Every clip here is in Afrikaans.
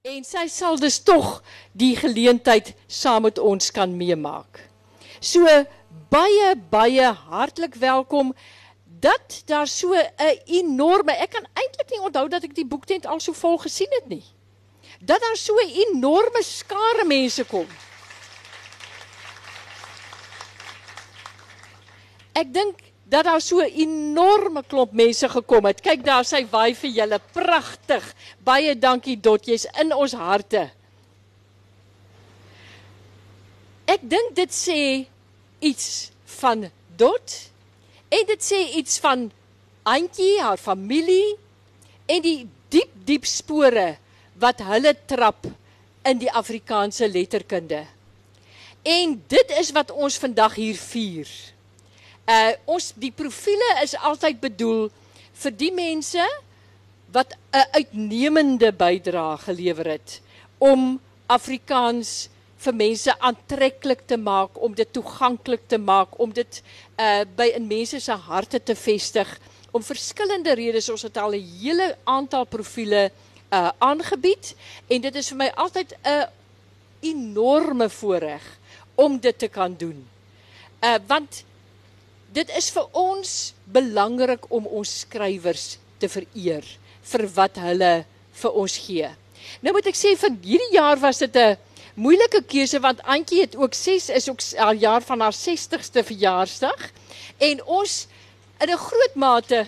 En sy sal dus tog die geleentheid saam met ons kan meemaak. So baie baie hartlik welkom dat daar so 'n enorme ek kan eintlik nie onthou dat ek die boektent al so vol gesien het nie. Dat daar so 'n enorme skare mense kom. Ek dink dat daar so 'n enorme klomp mense gekom het. Kyk daar sy waai vir julle. Pragtig. Baie dankie Dot, jy's in ons harte. Ek dink dit sê iets van Dot en dit sê iets van Antjie, haar familie en die diep diep spore wat hulle trap in die Afrikaanse letterkunde. En dit is wat ons vandag hier vier. Uh ons die profile is altyd bedoel vir die mense wat 'n uitnemende bydrae gelewer het om Afrikaans vir mense aantreklik te maak, om dit toeganklik te maak, om dit uh by in mense se harte te vestig om verskillende redes ons het al 'n hele aantal profile uh aangebied en dit is vir my altyd 'n enorme voorreg om dit te kan doen. Uh want dit is vir ons belangrik om ons skrywers te vereer vir wat hulle vir ons gee. Nou moet ek sê vir hierdie jaar was dit 'n moeilike keuse want Antjie het ook 6 is ook al jaar van haar 60ste verjaarsdag en ons in 'n groot mate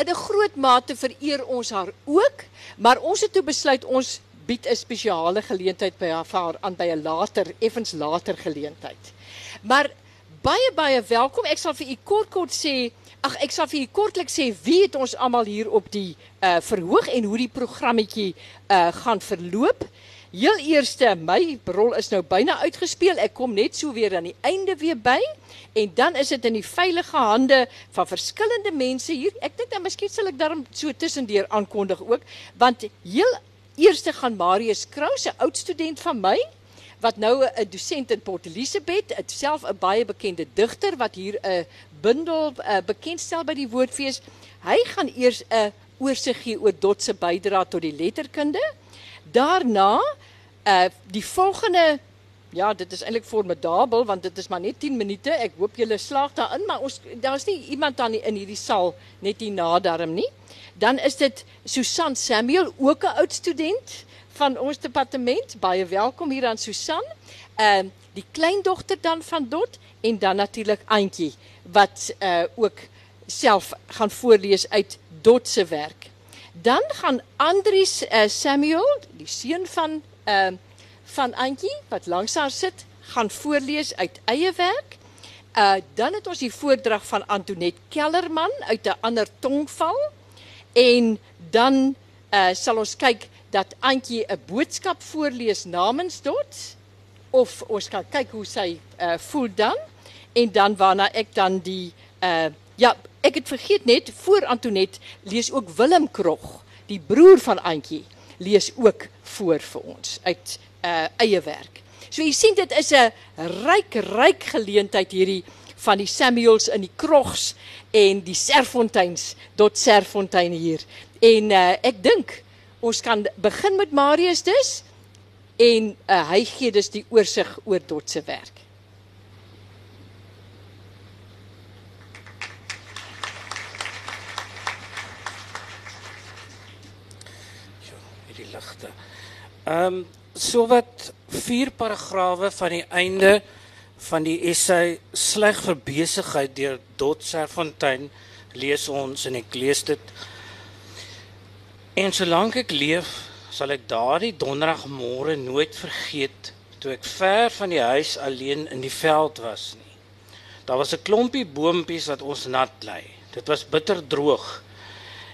in 'n groot mate vereer ons haar ook, maar ons het toe besluit ons bied 'n spesiale geleentheid by haar aan by 'n later, effens later geleentheid. Maar baie baie welkom. Ek sal vir u kort kort sê, ag ek sal vir u kortlik sê wie het ons almal hier op die uh verhoog en hoe die programmetjie uh gaan verloop. Heel eerste, my rol is nou byna uitgespeel. Ek kom net so weer aan die einde weer by en dan is dit in die veilige hande van verskillende mense hier. Ek dink dan miskien sal ek daarom so tussendeur aankondig ook, want heel Eerste gaan Marius Kraus, 'n oud student van my wat nou 'n dosent in Port Elizabeth, self 'n baie bekende digter wat hier 'n bundel uh, bekendstel by die Woordfees. Hy gaan eers 'n oorsig gee oor Dot se bydrae tot die letterkunde. Daarna uh die volgende ja, dit is eintlik formidabel want dit is maar net 10 minute. Ek hoop julle slaag daarin, maar ons daar's nie iemand dan in hierdie saal net hier na daarom nie. Dan is dit Susan Samuel, ook 'n oud student van ons departement. Baie welkom hier aan Susan. Ehm uh, die kleindogter dan van Dot en dan natuurlik Auntie wat uh ook self gaan voorlees uit Dot se werk. Dan gaan Andries uh, Samuel, die seun van ehm uh, van Auntie wat langs haar sit, gaan voorlees uit eie werk. Uh dan het ons die voordrag van Antoinette Kellerman uit 'n ander tongval. En dan uh, sal ons kyk dat Antjie 'n boodskap voorlees namens Dot of ons kan kyk hoe sy uh, voel dan en dan waarna ek dan die uh, ja, ek het vergeet net voor Antonet lees ook Willem Krog, die broer van Antjie, lees ook voor vir ons uit uh, eie werk. So jy sien dit is 'n ryk ryk geleentheid hierdie van die Samuels in die Krogs en die Serfonteins tot Serfontein hier. En uh, ek dink ons kan begin met Marius dus en uh, hy gee dus die oorsig oor tot se werk. ligte. Ehm um, so wat vier paragrawe van die einde van die essay sleg vir besigheid deur Dot Serfontein lees ons en ek lees dit. En solank ek leef sal ek daardie donderdagmôre nooit vergeet toe ek ver van die huis alleen in die veld was nie. Daar was 'n klompie boontjies wat ons nat lê dit was bitter droog.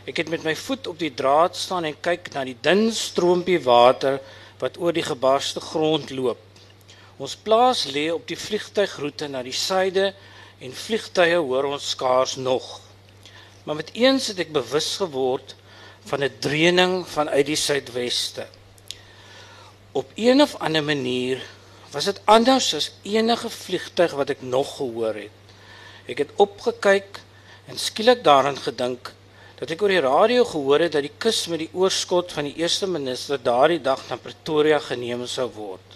Ek het met my voet op die draad staan en kyk na die dun stroompie water wat oor die gebarste grond loop Ons plaas lê op die vliegtuigroete na die suide en vliegtye hoor ons skaars nog. Maar met eens het ek bewus geword van 'n dreuning vanuit die suidweste. Op een of ander manier was dit anders as enige vliegtuig wat ek nog gehoor het. Ek het opgekyk en skielik daaraan gedink dat ek oor die radio gehoor het dat die kus met die oorskot van die eerste minister daardie dag na Pretoria geneem sou word.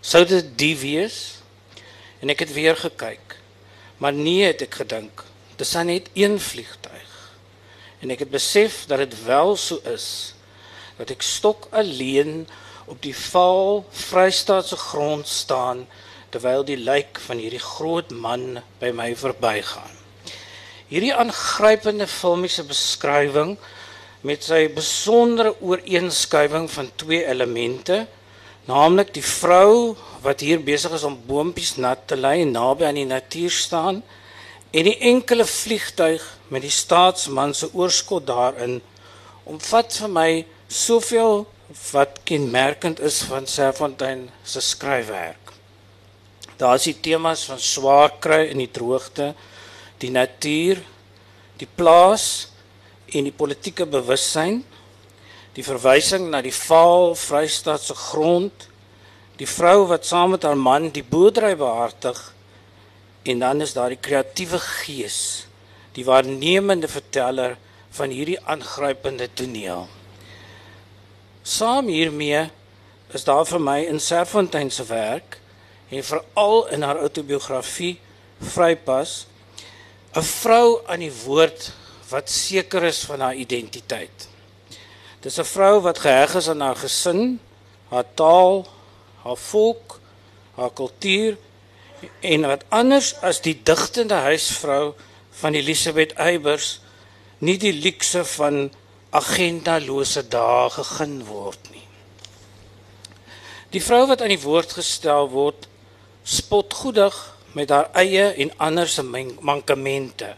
Sou dit die wees? En ek het weer gekyk. Maar nee, het ek gedink. Dis net een vliegtuig. En ek het besef dat dit wel so is dat ek stok alleen op die vaal Vrystaatse grond staan terwyl die lijk van hierdie groot man by my verbygaan. Hierdie aangrypende filmiese beskrywing met sy besondere ooreenskuiving van twee elemente, naamlik die vrou wat hier besig is om boontjies nat te lê naby aan die natuur staan en die enkele vliegtyg met die staatsman se oorskot daarin, omvat vir my soveel wat kenmerkend is van Serfontein se skryfwerk. Daar is die temas van swaar kry in die droogte, die natuur, die plaas en die politieke bewussyn, die verwysing na die vaal Vrystaatse grond, die vrou wat saam met haar man die boerdery behartig en dan is daar die kreatiewe gees, die waarnemende verteller van hierdie aangrypende toneel. Saam hiermee is daar vir my in Serfontein se werk en veral in haar outobiografie Vrypas 'n vrou aan die woord wat seker is van haar identiteit. Dis 'n vrou wat geheg is aan haar gesin, haar taal, haar volk, haar kultuur en wat anders as die digtende huisvrou van Elisabeth Eybers nie die luukse van agendalose dae gegeen word nie. Die vrou wat aan die woord gestel word, spot goedig met haar eie en ander se mankemente.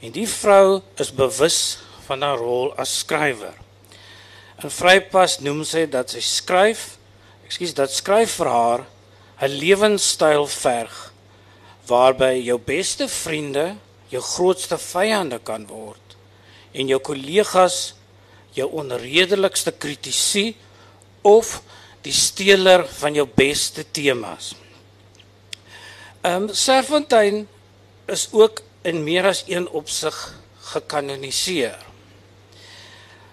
En die vrou is bewus van haar rol as skrywer. In Vrypas noem sy dat sy skryf, ekskuus, dat skryf vir haar 'n lewenstyl verg waarby jou beste vriende jou grootste vyande kan word en jou kollegas jou onredelikste kritisie of die steeler van jou beste temas. Ehm um, Serfontein is ook in meer as een opsig gekanoniseer.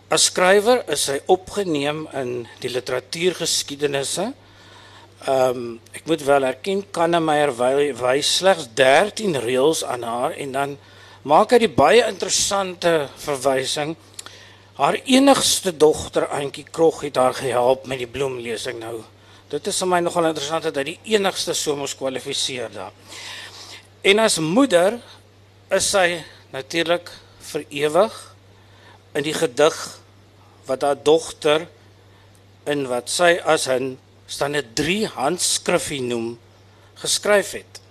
As skrywer is hy opgeneem in die literatuurgeskiedenisse. Ehm um, ek moet wel erken Kannemeyer wys slegs 13 reëls aan haar en dan maak hy die baie interessante verwysing haar enigste dogter Auntie Krog het haar gehelp met die bloemlesing nou Dit is vir my nogal interessant dat hy die enigste so mos kwalifiseer daar. En as moeder is sy natuurlik vir ewig in die gedig wat haar dogter in wat sy as 'n staan dit 3 handskrifie noem geskryf het.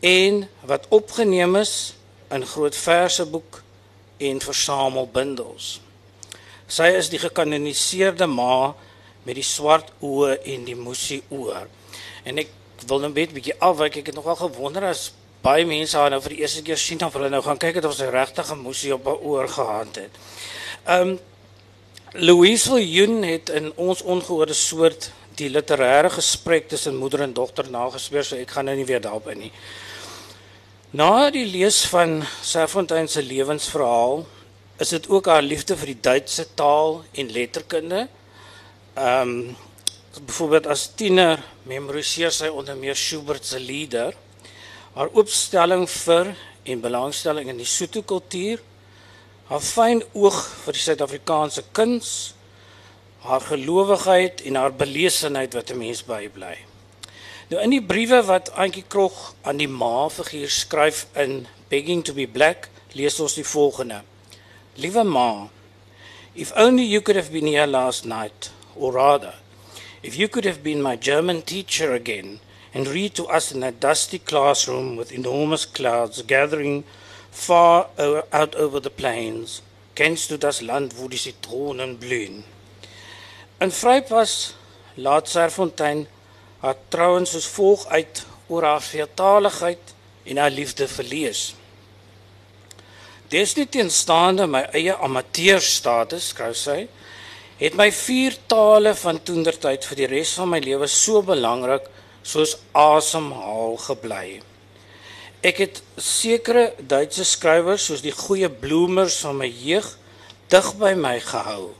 En wat opgeneem is in groot verseboek en versamelbundels. Sy is die gekanoniseerde ma met die swart oë en die moesie oor. En ek wil net 'n bietjie afwyk. Ek het nogal gewonder as baie mense haar nou vir die eerste keer sien of hulle nou gaan kyk het of sy regtig 'n moesie op haar oor gehad het. Um Louise Viljoen het in ons ongehoorde soort die literêre gesprek tussen moeder en dogter nagespeur, so ek gaan nou nie weer daarop in nie. Na die lees van Serfontein se lewensverhaal is dit ook haar liefde vir die Duitse taal en letterkunde Ehm um, byvoorbeeld as tiener memoriseer sy onder meer Schubert se lieder. Haar opstelling vir en belangstelling in die Sotho kultuur, haar fyn oog vir die Suid-Afrikaanse kuns, haar gelowigheid en haar belesenheid wat 'n mens bybly. Nou in die briewe wat Auntie Krog aan die ma figuur skryf in Begging to be Black, lees ons die volgende: Liewe ma, if only you could have been here last night or rather, if you could have been my German teacher again and read to us in that dusty classroom with enormous clouds gathering far out over the plains, kennst du das Land, wo die Zitronen blühen? In Vrypas laat Serfontein haar trouens soos volg uit oor haar veertaligheid en haar liefde vir lees. Desnieteenstaande my eie amateurstatus, skryf sy, het my vier tale van toendertyd vir die res van my lewe so belangrik soos asemhaal gebly. Ek het sekere Duitse skrywers soos die goeie bloemers van my jeug dig by my gehou.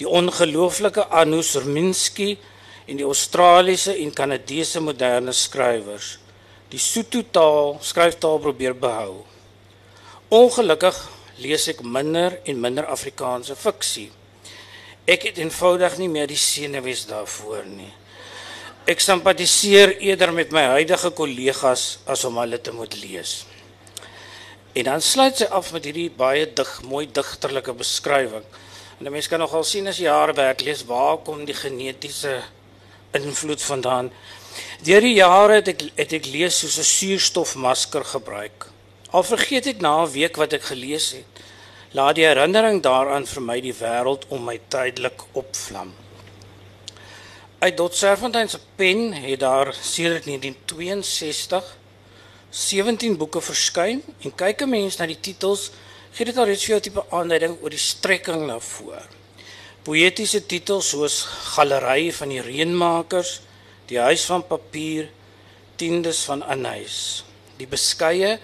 Die ongelooflike Anu Serminski en die Australiese en Kanadese moderne skrywers. Die Sotho taal, skryftaal probeer behou. Ongelukkig lees ek minder en minder Afrikaanse fiksie. Ek het eenvoudig nie meer die senuwees daarvoor nie. Ek simpatiseer eerder met my huidige kollegas as om hulle te moet lees. En dan sluit sy af met hierdie baie dig, mooi digterlike beskrywing. En 'n mens kan nogal sien as jy haar werk lees, waar kom die genetiese invloed vandaan? Deur die jare het ek het ek lees soos 'n suurstofmasker gebruik. Al vergeet ek na 'n week wat ek gelees het, laat die herinnering daaraan vir my die wêreld om my tydelik opvlam uit Dot Serfontein se pen het daar sedert 1962 17 boeke verskyn en kyk 'n mens na die titels gee dit al reeds vir jou tipe aanduiding oor die strekking na voor. Poëtiese titels soos Galery van die Reënmakers, Die Huis van Papier, Tiendes van Anhuis. Die beskeie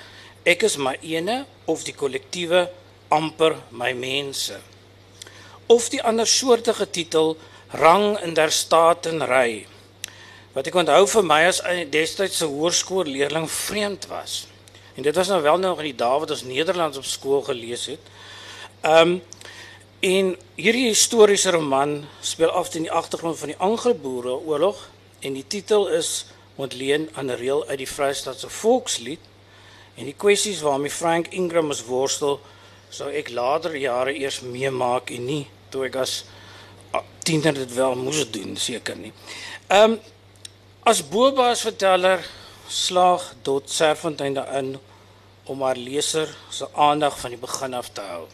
Ek is my ene of die kollektiewe amper my mense. Of die ander soortige titel rang in der statenry wat ek onthou vir my as 'n destydse hoërskoolleerling vreemd was. En dit was nou wel nog in die dae wat ons Nederlands op skool gelees het. Um en hierdie historiese roman speel af teen die agtergrond van die Anglo-Boereoorlog en die titel is ontleen aan 'n reël uit die Vrystaatse volkslied en die kwessies waarmee Frank Ingram ons worstel sou ek later jare eers meemaak en nie toe ek as tiener dit wel moes doen, seker nie. Ehm um, as Boba's verteller slaag Dot Serfontein daarin om haar leser se aandag van die begin af te hou.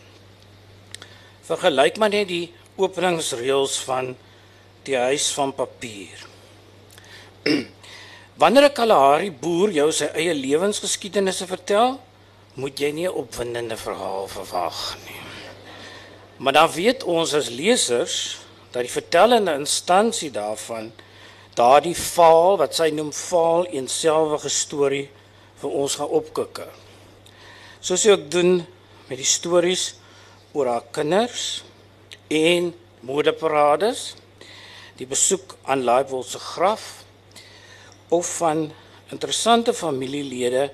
Vergelyk maar net die openingsreëls van Die huis van papier. Wanneer 'n Kalahari boer jou sy eie lewensgeskiedenisse vertel, moet jy nie 'n opwindende verhaal verwag nie. Maar dan weet ons as lesers dat die vertellende instansie daarvan daardie faal wat sy noem faal eenselfige storie vir ons gaan opkikke. Soos sy ook doen met die stories oor haar kinders en moederparades, die besoek aan Laaiwol se graf of van interessante familielede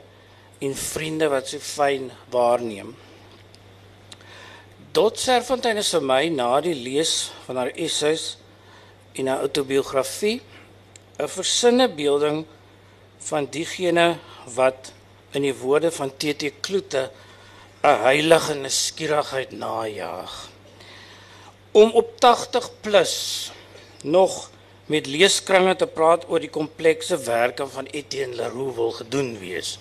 en vriende wat sy fyn waarneem. Dot Serfontein is vir my na die lees van haar essays en haar autobiografie 'n versinne beelding van diegene wat in die woorde van TT Kloete 'n heilige nuuskierigheid najag. Om op 80 plus nog met leeskringe te praat oor die komplekse werke van Etienne Leroux wil gedoen wees.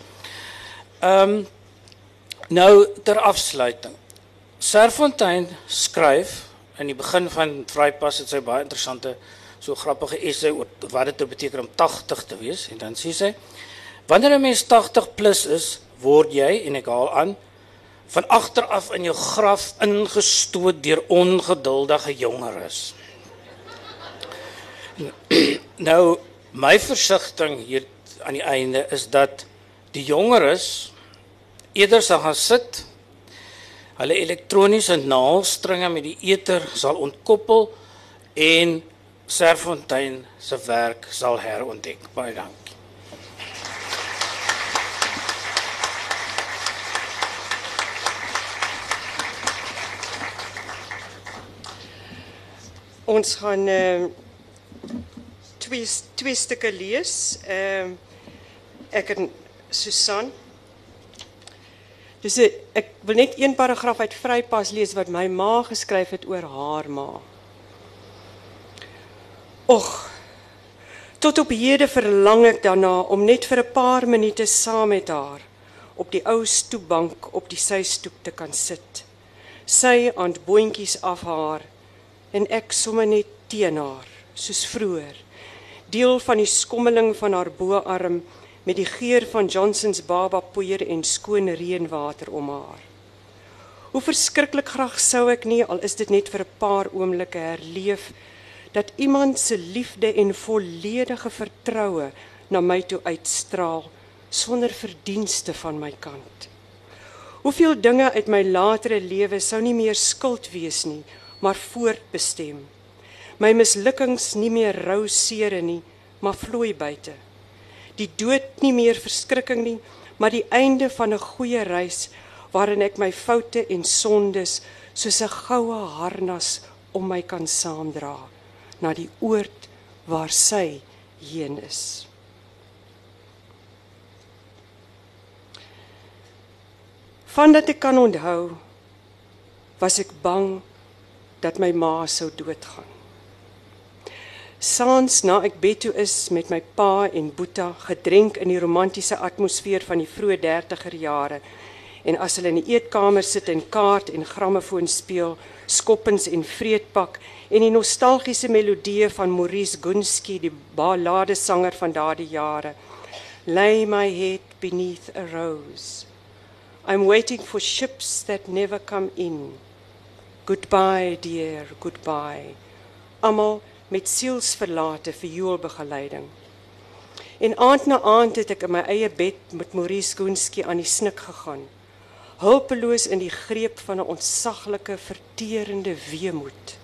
Ehm um, nou ter afsluiting Serfontein skryf in die begin van Vrypas het sy baie interessante so grappige essay oor wat dit beteken om 80 te wees en dan sê sy wanneer 'n mens 80 plus is word jy en ek haal aan van agter af in jou graf ingestoot deur ongeduldige jongeres. Nou my versigtiging hier aan die einde is dat die jongeres eerder sal gaan sit hulle elektroniese naalstringe met die eter sal ontkoppel en Serfontein se werk sal herontdek. Baie dankie. Ons gaan uh, twee twee stukke lees. Ehm uh, ek en Susan Dus ek wil net een paragraaf uit Vrypas lees wat my ma geskryf het oor haar ma. Och. Tot op hede verlang ek daarna om net vir 'n paar minute saam met haar op die ou stoepbank op die systoep te kan sit. Sy aan boontjies af haar en ek sommer net teen haar soos vroeër. Deel van die skommeling van haar boarm met die geur van Johnson's baba poeier en skoon reënwater om haar. Hoe verskriklik graag sou ek nie al is dit net vir 'n paar oomblikke herleef dat iemand se liefde en volledige vertroue na my toe uitstraal sonder verdienste van my kant. Hoeveel dinge uit my latere lewe sou nie meer skuld wees nie, maar voortbestem. My mislukkings nie meer rou seere nie, maar vloei buite. Die dood nie meer verskrikking nie, maar die einde van 'n goeie reis waarin ek my foute en sondes soos 'n goue harnas om my kan saamdra na die oord waar sy heen is. Vandat ek kan onthou, was ek bang dat my ma sou doodgaan. Saans na ek bed toe is met my pa en Boeta gedrenk in die romantiese atmosfeer van die vroeë 30er jare en as hulle in die eetkamer sit en kaart en grammofoon speel, skoppens en vreetpak en die nostalgiese melodieë van Maurice Gunski, die ballade sanger van daardie jare. Lay my head beneath a rose. I'm waiting for ships that never come in. Goodbye dear, goodbye. Almal met sielsverlate vioolbegeleiding. En aand na aand het ek in my eie bed met Maurice Koenski aan die snik gegaan. Hulpeloos in die greep van 'n ontsaglike verterende weemoed.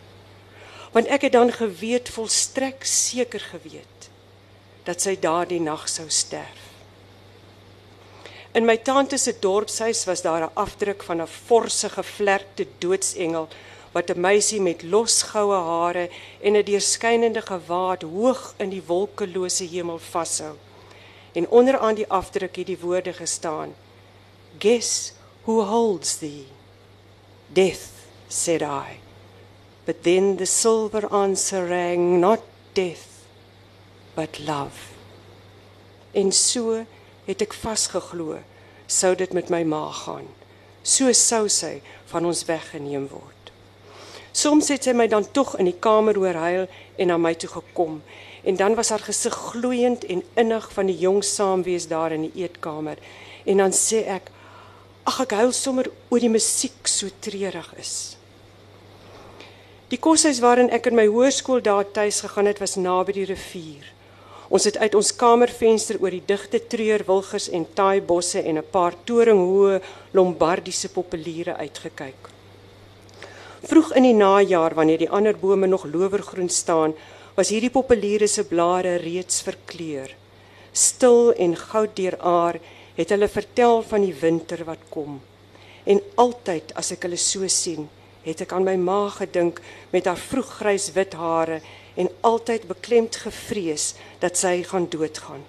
Want ek het dan geweet volstrek seker geweet dat sy daardie nag sou sterf. In my tante se dorpshuis was daar 'n afdruk van 'n forse gevlekte doodsengel wat 'n meisie met losgoue hare en 'n deurskynende gewaad hoog in die wolkelose hemel vashou. En onderaan die afdruk het die woorde gestaan: Guess who holds thee? Death, said I. But then the silver answer rang, not death, but love. En so het ek vasgeglo, sou dit met my ma gaan. So sou sy van ons weggeneem word. Soms het sy my dan tog in die kamer hoor huil en na my toe gekom en dan was haar gesig gloeiend en innig van die jong saamwees daar in die eetkamer en dan sê ek ag ek huil sommer oor die musiek so treurig is. Die koshuis waarin ek in my hoërskool daar tuis gegaan het was naby die rivier. Ons het uit ons kamervenster oor die digte treurwilgers en taai bosse en 'n paar toringhoë lombardiese populiere uitgekyk. Vroeg in die najaar wanneer die ander bome nog lowergroen staan, was hierdie populiere se blare reeds verkleur. Stil en goud deuraar het hulle vertel van die winter wat kom. En altyd as ek hulle so sien, het ek aan my ma gedink met haar vroeggrys wit hare en altyd beklemd gevrees dat sy gaan doodgaan.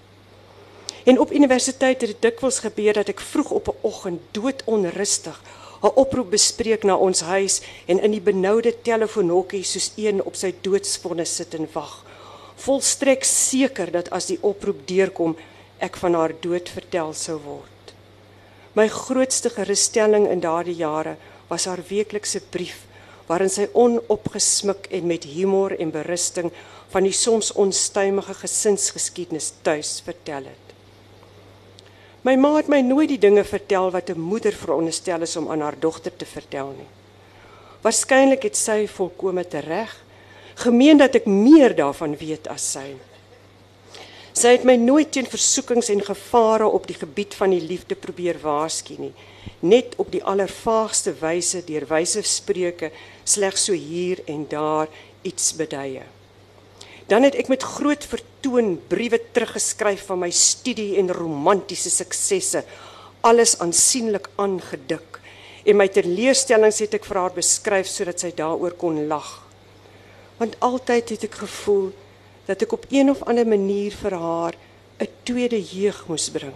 En op universiteit het dit dikwels gebeur dat ek vroeg op 'n oggend doodonrustig 'n oproep bespreek na ons huis en in die benoude telefoonhokkie soos een op sy doodsvonnis sit en wag. Volstrek seker dat as die oproep deurkom, ek van haar dood vertel sou word. My grootste gerusstelling in daardie jare was haar weeklikse brief waarin sy onopgesmik en met humor en berusting van die soms onstuimige gesinsgeskiedenis tuis vertel het. My ma het my nooit die dinge vertel wat 'n moeder veronderstel is om aan haar dogter te vertel nie. Waarskynlik het sy volkome reg gemeen dat ek meer daarvan weet as sy. Sy het my nooit teen versoekings en gevare op die gebied van die liefde probeer waarsku nie, net op die allervaagste wyse deur wyse spreuke slegs so hier en daar iets beduie. Dan het ek met groot vertoon briewe teruggeskryf van my studie en romantiese suksesse, alles aansienlik aangedik. En my teleurstellings het ek vir haar beskryf sodat sy daaroor kon lag. Want altyd het ek gevoel dat ek op een of ander manier vir haar 'n tweede jeug moes bring.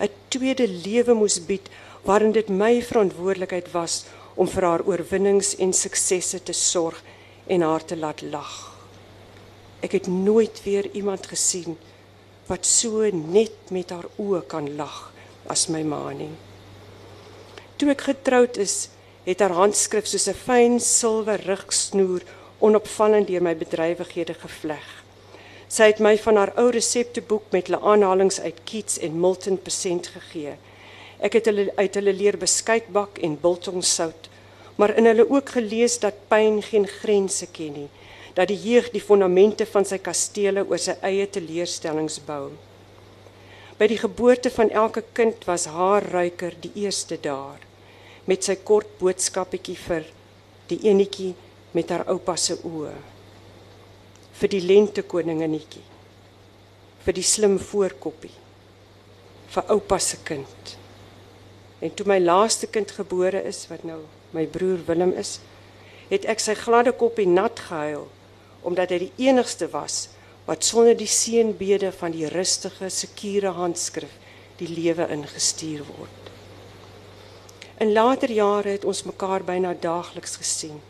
'n Tweede lewe moes bied waarin dit my verantwoordelikheid was om vir haar oorwinnings en suksesse te sorg en haar te laat lag. Ek het nooit weer iemand gesien wat so net met haar oë kan lag as my ma nie. Toe ek getroud is, het haar handskrif soos 'n fyn silwer rigsnoer onopvallend deur my bedrywighede gevleg. Sy het my van haar ou resepteboek met hulle aanhalinge uit Keats en Milton persent gegee. Ek het hulle uit hulle leer beskuitbak en biltongsout, maar in hulle ook gelees dat pyn geen grense ken nie dat die jeug die fondamente van sy kastele oor sy eie teleurstellings bou. By die geboorte van elke kind was haar ruiker die eerste daar met sy kort boodskappietjie vir die enetjie met haar oupa se oë. Vir die lente koninginnetjie. Vir die slim voorkoppie. Vir oupa se kind. En toe my laaste kind gebore is wat nou my broer Willem is, het ek sy gladde koppie nat gehuil omdat hy die enigste was wat sonder die seënbede van die rustige, sekure handskrif die lewe ingestuur word. In later jare het ons mekaar byna daagliks gesien.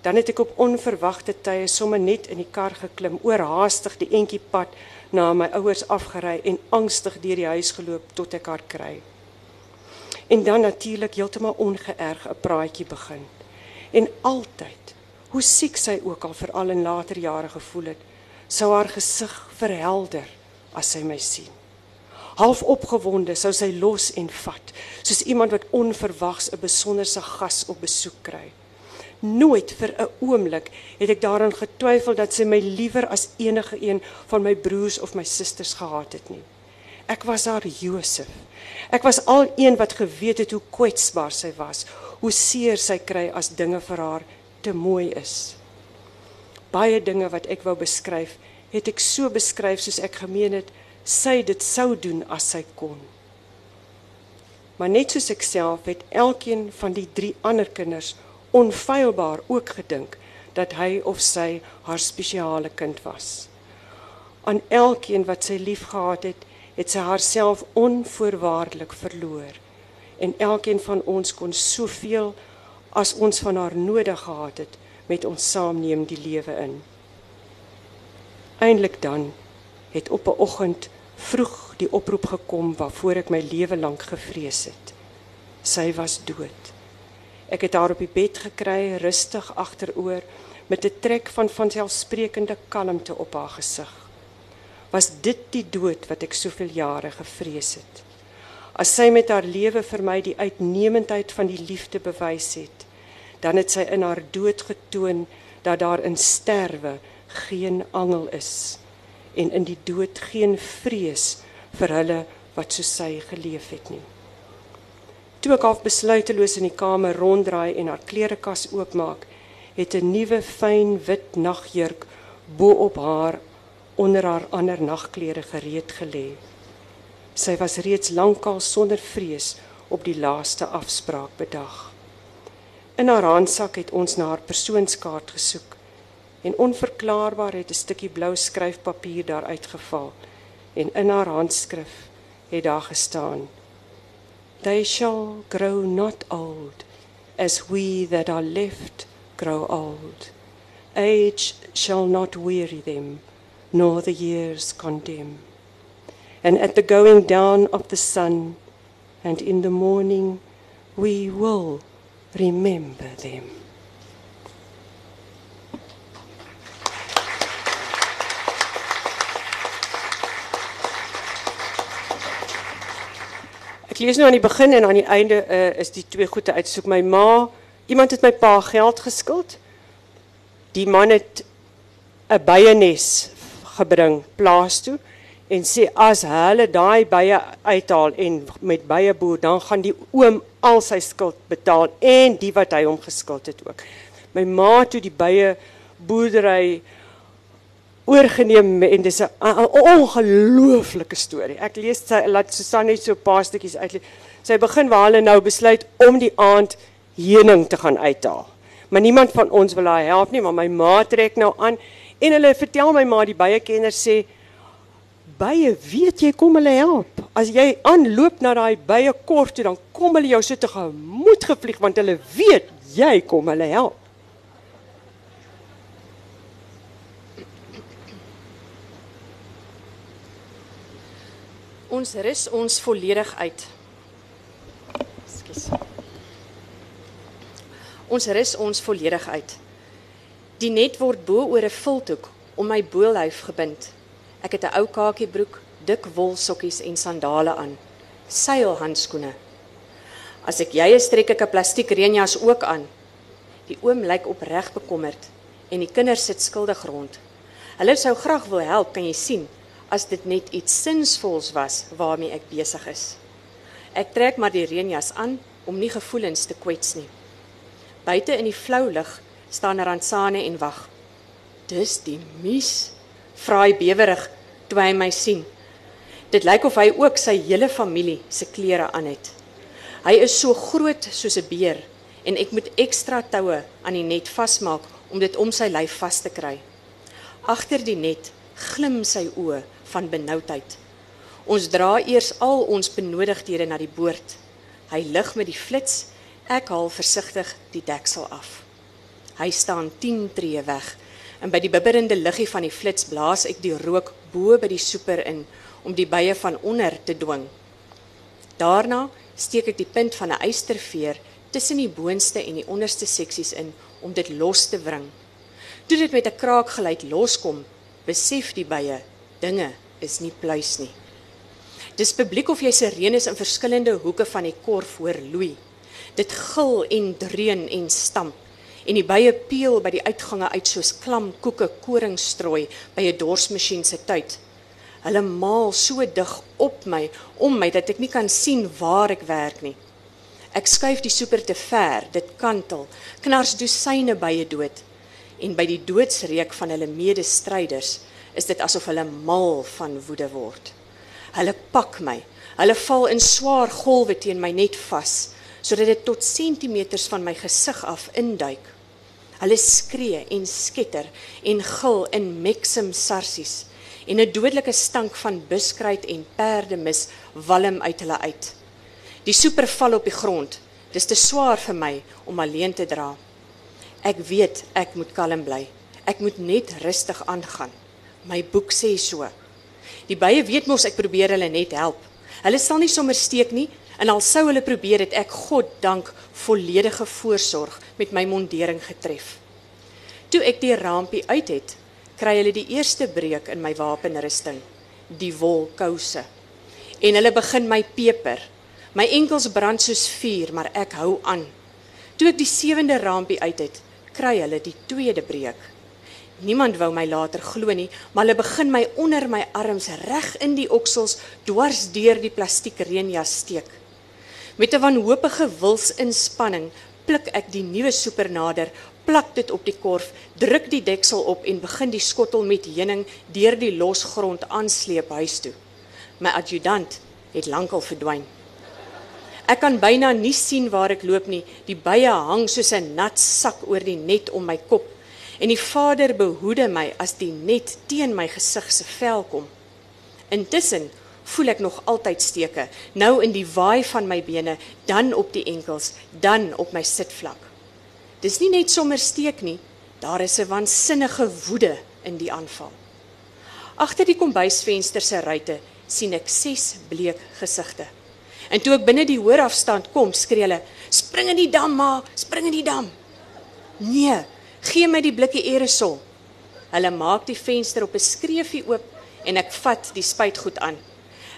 Dan het ek op onverwagte tye sommer net in die kar geklim, oorhaastig die entjie pad na my ouers afgery en angstig deur die huis geloop tot ek haar kry. En dan natuurlik heeltemal ongeërg 'n praatjie begin. En altyd, hoe siek sy ook al veral in later jare gevoel het, sou haar gesig verhelder as sy my sien. Half opgewonde sou sy los en vat, soos iemand wat onverwags 'n besonderse gas op besoek kry. Nooit vir 'n oomblik het ek daaraan getwyfel dat sy my liewer as enige een van my broers of my susters gehaat het nie. Ek was haar Josef. Ek was al een wat geweet het hoe kwetsbaar sy was, hoe seer sy kry as dinge vir haar te mooi is baie dinge wat ek wou beskryf, het ek so beskryf soos ek gemeen het sy dit sou doen as sy kon. Maar net soos ek self het elkeen van die drie ander kinders onfeilbaar ook gedink dat hy of sy haar spesiale kind was. Aan elkeen wat sy liefgehad het, het sy haarself onvoorwaardelik verloor. En elkeen van ons kon soveel as ons van haar nodig gehad het, met ons saamneem die lewe in. Eindelik dan het op 'n oggend vroeg die oproep gekom waarvoor ek my lewe lank gevrees het. Sy was dood. Ek het haar op die bed gekry, rustig agteroor met 'n trek van vanselfsprekende kalmte op haar gesig. Was dit die dood wat ek soveel jare gevrees het? As sy met haar lewe vir my die uitnemendheid van die liefde bewys het, dan het sy in haar dood getoon dat daar in sterwe geen angel is en in die dood geen vrees vir hulle wat so sy geleef het nie. Toe ek half besluiteloos in die kamer ronddraai en haar klerekas oopmaak, het 'n nuwe fyn wit nagjurk bo op haar onder haar ander nagklere gereed gelê. Sy was reeds lankal sonder vrees op die laaste afspraak bedag. In haar handsak het ons na haar persoonskaart gesoek en onverklaarbaar het 'n stukkie blou skryfpapier daar uitgeval en in haar handskrif het daar gestaan They shall grow not old as we that are left grow old age shall not weary them nor the years condemn and at the going down of the sun and in the morning we will remember them. Ek lees nou aan die begin en aan die einde uh, is die twee goede uitsoek. My ma, iemand het my pa geld geskuld. Die man het 'n byenes gebring plaas toe en sê as hulle daai bye uithaal en met bye boer dan gaan die oom al sy skuld betaal en die wat hy hom geskuld het ook. My ma toe die bye boerdery oorgeneem en dis 'n ongelooflike storie. Ek lees sy laat Susan net so 'n paar stukkies uit. Sy begin waar hulle nou besluit om die aand heuning te gaan uithaal. Maar niemand van ons wil haar help nie, maar my ma trek nou aan en hulle vertel my ma die bye kenner sê bye weet jy kom hulle help. As jy aanloop na daai bye kort toe dan kom hulle jou so te gemoed gevlieg want hulle weet jy kom hulle help. Ons rus ons volledig uit. Ekskuus. Ons rus ons volledig uit. Die net word bo oor 'n vilthoek om my boelhuif gebind. Ek het 'n ou kakiebroek, dik wol sokkies en sandale aan. Seilhandskoene. As ek jy is, trek ek 'n plastiek reënjas ook aan. Die oom lyk opreg bekommerd en die kinders sit skuldig rond. Hulle sou graag wil help, kan jy sien, as dit net iets sinsvols was waarmee ek besig is. Ek trek maar die reënjas aan om nie gevoelens te kwets nie. Buite in die flou lig staan Ransane en wag. Dis die mies, vra hy bewerig toe hy my sien. Dit lyk of hy ook sy hele familie se klere aan het. Hy is so groot soos 'n beer en ek moet ekstra toue aan die net vasmaak om dit om sy lyf vas te kry. Agter die net glim sy oë van benoudheid. Ons dra eers al ons benodigdhede na die boord. Hy lig met die flits. Ek haal versigtig die deksel af. Hy staan 10 tree weg en by die bibberende liggie van die flits blaas ek die rook bo by die soeper in om die bye van onder te dwing. Daarna steek ek die punt van 'n eysterveer tussen die boonste en die onderste seksies in om dit los te wring. Toe dit met 'n kraakgeluid loskom, besef die bye dinge is nie pluis nie. Dis publiek of jy sirenes in verskillende hoeke van die korf hoor loei. Dit gil en dreun en stamp en die bye peel by die uitgange uit soos klam koeke koringstrooi by 'n dorsmasjien se tyd. Hulle maal so dig op my om my dat ek nie kan sien waar ek werk nie. Ek skuif die soeper te ver, dit kantel, knars dosyne bye dood. En by die doodsreek van hulle medestryders is dit asof hulle mal van woede word. Hulle pak my. Hulle val in swaar golwe teen my net vas sodat dit tot sentimeters van my gesig af induik. Hulle skree en sketter en gil in meksem sarsies en 'n dodelike stank van buskruit en perdemis walm uit hulle uit. Die soeper val op die grond. Dis te swaar vir my om alleen te dra. Ek weet ek moet kalm bly. Ek moet net rustig aangaan. My boek sê so. Die bye weet mos ek probeer hulle net help. Hulle sal nie sommer steek nie en al sou hulle probeer het ek God dank volledige voorsorg met my mondering getref. Toe ek die rampie uit het, kry hulle die eerste breek in my wapenrusting, die wolkouse. En hulle begin my peper. My enkels brand soos vuur, maar ek hou aan. Toe ek die sewende rampie uit het, kry hulle die tweede breek. Niemand wou my later glo nie, maar hulle begin my onder my arms reg in die oksels dwars deur die plastiek reënjas steek. Met 'n wanhoopige wilsinspanning pluk ek die nuwe soeper nader, plak dit op die korf, druk die deksel op en begin die skottel met heuning deur die losgrond aansleep huis toe. My adjutant het lankal verdwyn. Ek kan byna nie sien waar ek loop nie. Die bye hang soos 'n nat sak oor die net om my kop en die Vader behoede my as die net teen my gesig se vel kom. Intussen voel ek nog altyd steke, nou in die waai van my bene, dan op die enkels, dan op my sitvlak. Dis nie net sommer steek nie, daar is 'n waansinnige woede in die aanval. Agter die kombuisvenster se ruitte sien ek ses bleek gesigte. En toe ek binne die hoorafstand kom, skree hulle: "Spring in die dam, ma, spring in die dam." Nee, gee my die blikkie aerosol. Hulle maak die venster op 'n skreefie oop en ek vat die spuitgoed aan.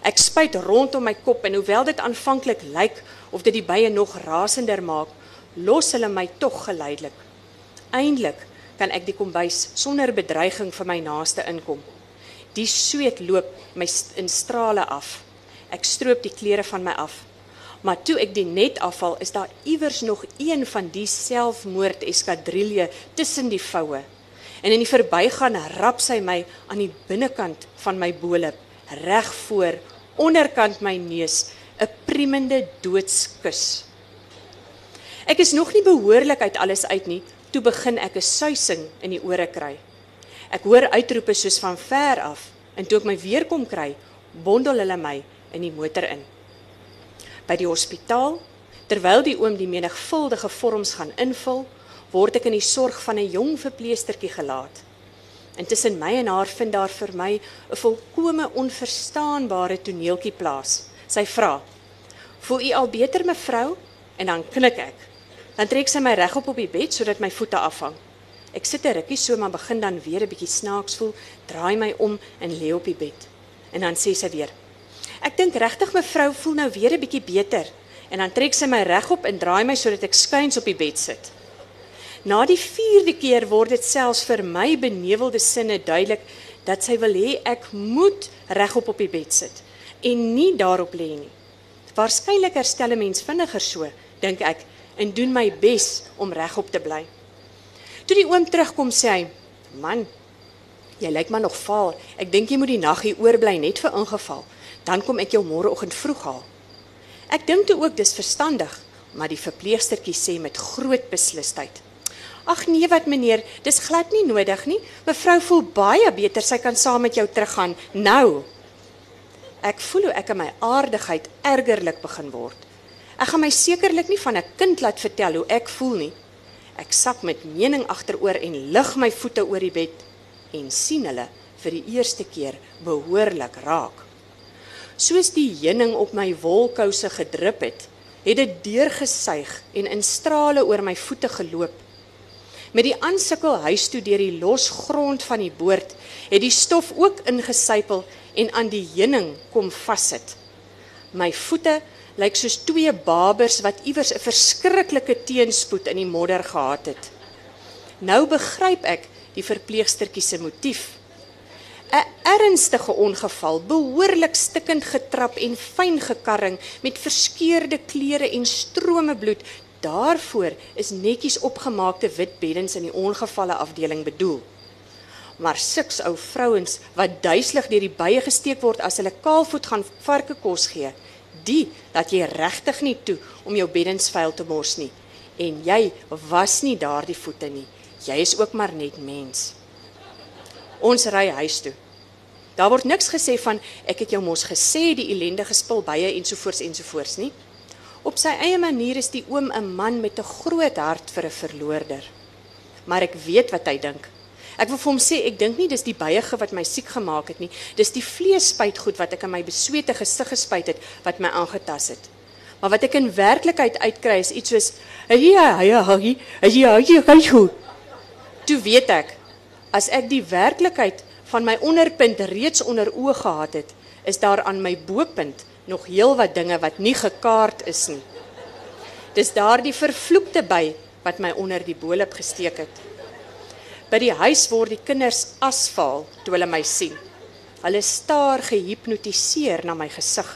Ek spuit rondom my kop en hoewel dit aanvanklik lyk of dit die bye nog rasender maak, los hulle my tog geleidelik. Eindelik kan ek die kombuis sonder bedreiging vir my naaste inkom. Die sweet loop my in strale af. Ek stroop die klere van my af. Maar toe ek die net afval, is daar iewers nog een van die selfmoord eskadrille tussen die voue. En in die verbygaan rap sy my aan die binnekant van my bolop, reg voor onderkant my neus, 'n priemende doodskus. Ek is nog nie behoorlik uit alles uit nie, toe begin ek 'n suising in die ore kry. Ek hoor uitroepe soos van ver af en toe ek my weer kom kry, bondel hulle my in die motor in. By die hospitaal, terwyl die oom die menigvuldige vorms gaan invul, word ek in die sorg van 'n jong verpleestertjie gelaat. Intussen my en haar vind daar vir my 'n volkome onverstaanbare toneeltjie plaas. Sy vra: "Voel u al beter, mevrou?" En dan knik ek. Dan trek sy my regop op die bed sodat my voete afhang. Ek sit 'n rukkie so maar begin dan weer 'n bietjie snaaks voel, draai my om en lê op die bed. En dan sê sy weer: "Ek dink regtig mevrou voel nou weer 'n bietjie beter." En dan trek sy my regop en draai my sodat ek skuins op die bed sit. Na die 4de keer word dit selfs vir my benewelde sinne duidelik dat sy wil hê ek moet regop op die bed sit en nie daarop lê nie. Waarskynlik herstel 'n mens vinniger so, dink ek, en doen my bes om regop te bly. Toe die oom terugkom sê hy: "Man, jy lyk maar nog vaal. Ek dink jy moet die nag hier oorbly net vir ingeval. Dan kom ek jou môreoggend vroeg haal." Ek dink toe ook dis verstandig, maar die verpleegstertjie sê met groot beslisheid: "Ag nee wat meneer, dis glad nie nodig nie. Mevrou voel baie beter, sy kan saam met jou teruggaan nou." Ek voel hoe ek in my aardigheid ergerlik begin word. Ek gaan my sekerlik nie van 'n kind laat vertel hoe ek voel nie. Ek sak met mening agteroor en lig my voete oor die bed en sien hulle vir die eerste keer behoorlik raak. Soos die heuning op my wolkouse gedrup het, het dit deurgesuig en in strale oor my voete geloop. Met die aansukkel huis toe deur die los grond van die boord, het die stof ook ingesypel en aan die heuning kom vassit. My voete lyk soos twee babers wat iewers 'n verskriklike teenspoed in die modder gehad het. Nou begryp ek die verpleegstertjie se motief. 'n Ernstige ongeval, behoorlik stikkend getrap en fyn gekarring met verskeurde klere en strome bloed. Daarvoor is netjies opgemaakte wit beddens in die ongevalle afdeling bedoel. Maar siks ou vrouens wat duiselig deur die bye gesteek word as hulle kaalvoet gaan varke kos gee, die dat jy regtig nie toe om jou beddens vuil te mors nie. En jy was nie daardie voete nie. Jy is ook maar net mens. Ons ry huis toe. Daar word niks gesê van ek het jou mos gesê die ellendige spulbye ensovoorts ensovoorts nie. Op sy eie manier is die oom 'n man met 'n groot hart vir 'n verloorder. Maar ek weet wat hy dink. Ek wil vir hom sê ek dink nie dis die byege wat my siek gemaak het nie. Dis die vleesspuitgoed wat ek in my beswete gesig gespuit het wat my aangetas het. Maar wat ek in werklikheid uitkry is iets soos ja ja ja ja ja ja. Toe weet ek as ek die werklikheid van my onderpunt reeds onder oë gehad het, is daar aan my bopunt nog heelwat dinge wat nie gekaart is nie. Dis daardie vervloekte by wat my onder die boelop gesteek het. By die huis word die kinders asfaal toe hulle my sien. Hulle staar gehipnotiseer na my gesig.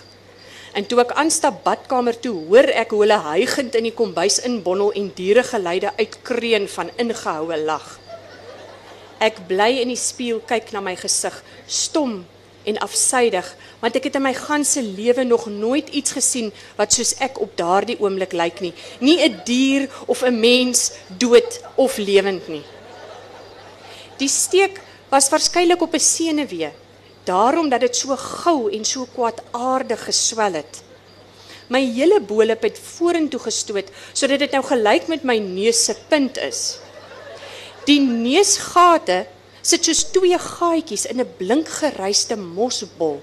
En toe ek aanstap badkamer toe, hoor ek hoe hulle hygend in die kombuis inbondel en diere geluide uitkreun van ingehoue lag. Ek bly in die spieël kyk na my gesig, stom en afsydig, want ek het in my ganse lewe nog nooit iets gesien wat soos ek op daardie oomblik lyk nie. Nie 'n dier of 'n mens dood of lewend nie. Die steek was waarskynlik op 'n senuwee, daarom dat dit so gou en so kwaadaardig geswel het. My hele boelop het vorentoe gestoot sodat dit nou gelyk met my neus se punt is. Die neusgate sit soos twee gaatjies in 'n blink geruiste mosbol.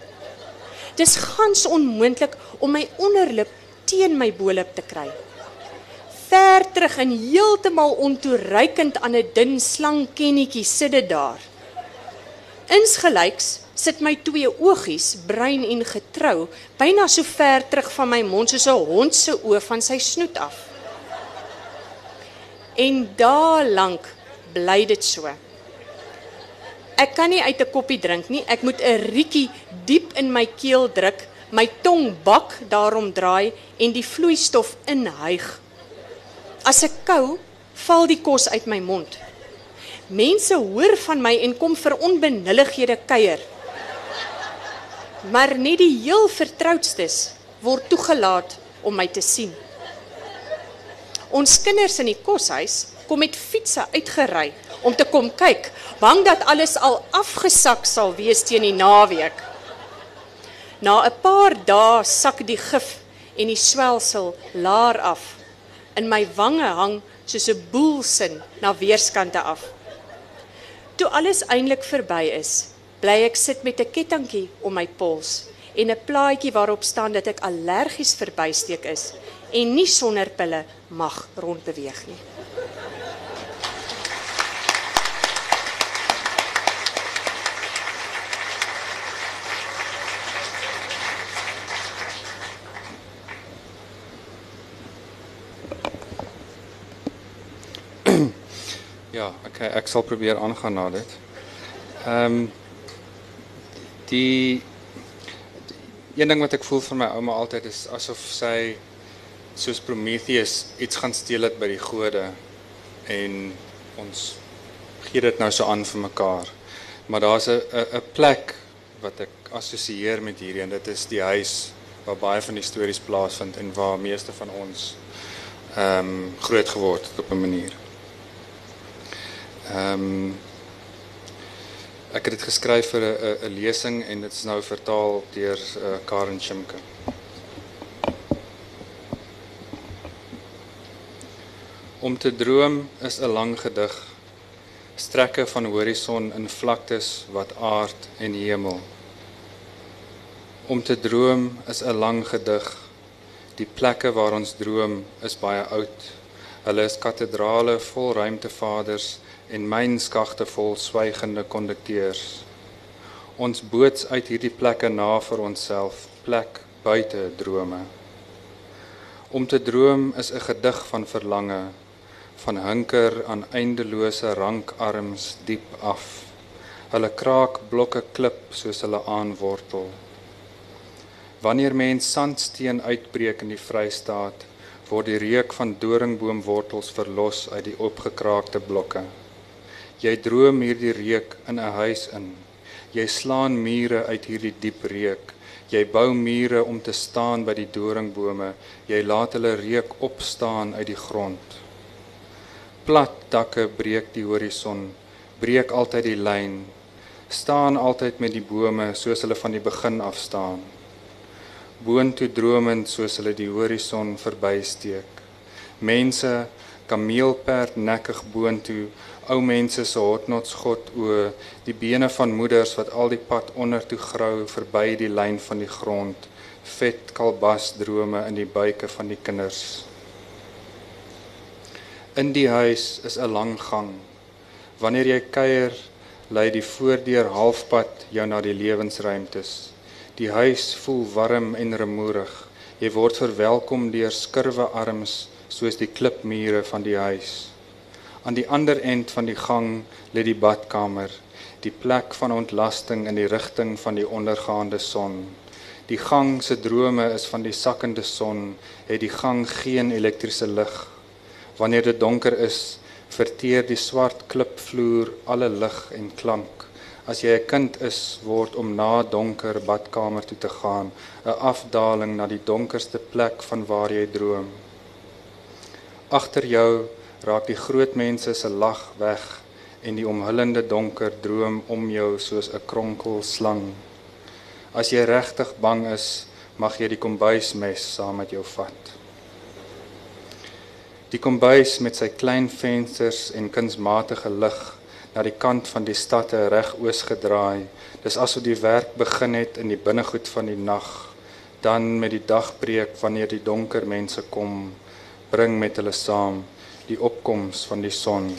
Dis gans onmoontlik om my onderlip teen my boelop te kry. Ver terug en heeltemal ontoereikend aan 'n dun slangkennetjie sit dit daar. Insgelyks sit my twee oogies, bruin en getrou, byna so ver terug van my mond soos 'n hond se oë van sy snoet af. En daar lank bly dit so. Ek kan nie uit 'n koppie drink nie. Ek moet 'n rietjie diep in my keel druk, my tong bak daarom draai en die vloeistof inhyg. As ek kou, val die kos uit my mond. Mense hoor van my en kom vir onbenullighede kuier. Maar net die heel vertroudstes word toegelaat om my te sien. Ons kinders in die koshuis kom met fietsse uitgery om te kom kyk, bang dat alles al afgesak sal wees teen die naweek. Na 'n paar dae sak die gif en die swelsel laer af. In my wange hang soos 'n boelsin na weerskante af. Toe alles eintlik verby is, bly ek sit met 'n kettingkie om my pols en 'n plaadjie waarop staan dat ek allergies verbysteek is en nie sonder pille mag rondbeweeg nie. Ja, okay, ek sal probeer aangaan na dit. Ehm um, die, die een ding wat ek voel vir my ouma altyd is asof sy soos Prometheus iets gaan steel het by die gode en ons gee dit nou so aan vir mekaar. Maar daar's 'n 'n plek wat ek assosieer met hierdie en dit is die huis waar baie van die stories plaasvind en waar meeste van ons ehm um, groot geword het op 'n manier. Ehm um, ek het dit geskryf vir 'n 'n lesing en dit is nou vertaal deur uh, Karen Chimke. Om te droom is 'n lang gedig. Strekke van horison in vlaktes wat aard en hemel. Om te droom is 'n lang gedig. Die plekke waar ons droom is baie oud. Hulle is katedrale vol ruimtevaders en mynskagte vol swygende kondukteurs. Ons boots uit hierdie plekke na vir onsself, plek buite drome. Om te droom is 'n gedig van verlange, van hinker aan eindelose rankarms diep af. Hulle kraak blokke klip soos hulle aanwortel. Wanneer mens sandsteen uitbreek in die Vrystaat, word die reuk van doringboomwortels verlos uit die opgekraakte blokke. Jy droom hierdie reuk in 'n huis in. Jy slaan mure uit hierdie diep reuk. Jy bou mure om te staan by die doringbome. Jy laat hulle reuk opstaan uit die grond. Plat dakke breek die horison, breek altyd die lyn. Staan altyd met die bome soos hulle van die begin af staan. Boontoe dromend soos hulle die horison verbysteek. Mense kameelperd nekkig boontoe ou mense se hotnotsgod o die bene van moeders wat al die pad onder toe grou verby die lyn van die grond vet kalbas drome in die buike van die kinders. In die huis is 'n lang gang. Wanneer jy kuier lei die voordeur halfpad jou na die lewensruimtes. Die huis voel warm en remoerig jy word verwelkom deur skurwe arms soos die klipmure van die huis aan die ander end van die gang lê die badkamer die plek van ontlasting in die rigting van die ondergaande son die gang se drome is van die sakkende son het die gang geen elektriese lig Wanneer dit donker is, verteer die swart klipvloer alle lig en klank. As jy 'n kind is, word om na donker badkamer toe te gaan 'n afdaling na die donkerste plek van waar jy droom. Agter jou raak die groot mense se lag weg en die omhullende donker droom om jou soos 'n kronkel slang. As jy regtig bang is, mag jy die kombuismes saam met jou vat. Die kombuis met sy klein vensters en kunsmatige lig na die kant van die stad reg oos gedraai. Dis asof die werk begin het in die binnegoed van die nag, dan met die dagbreek wanneer die donker mense kom, bring met hulle saam die opkoms van die son.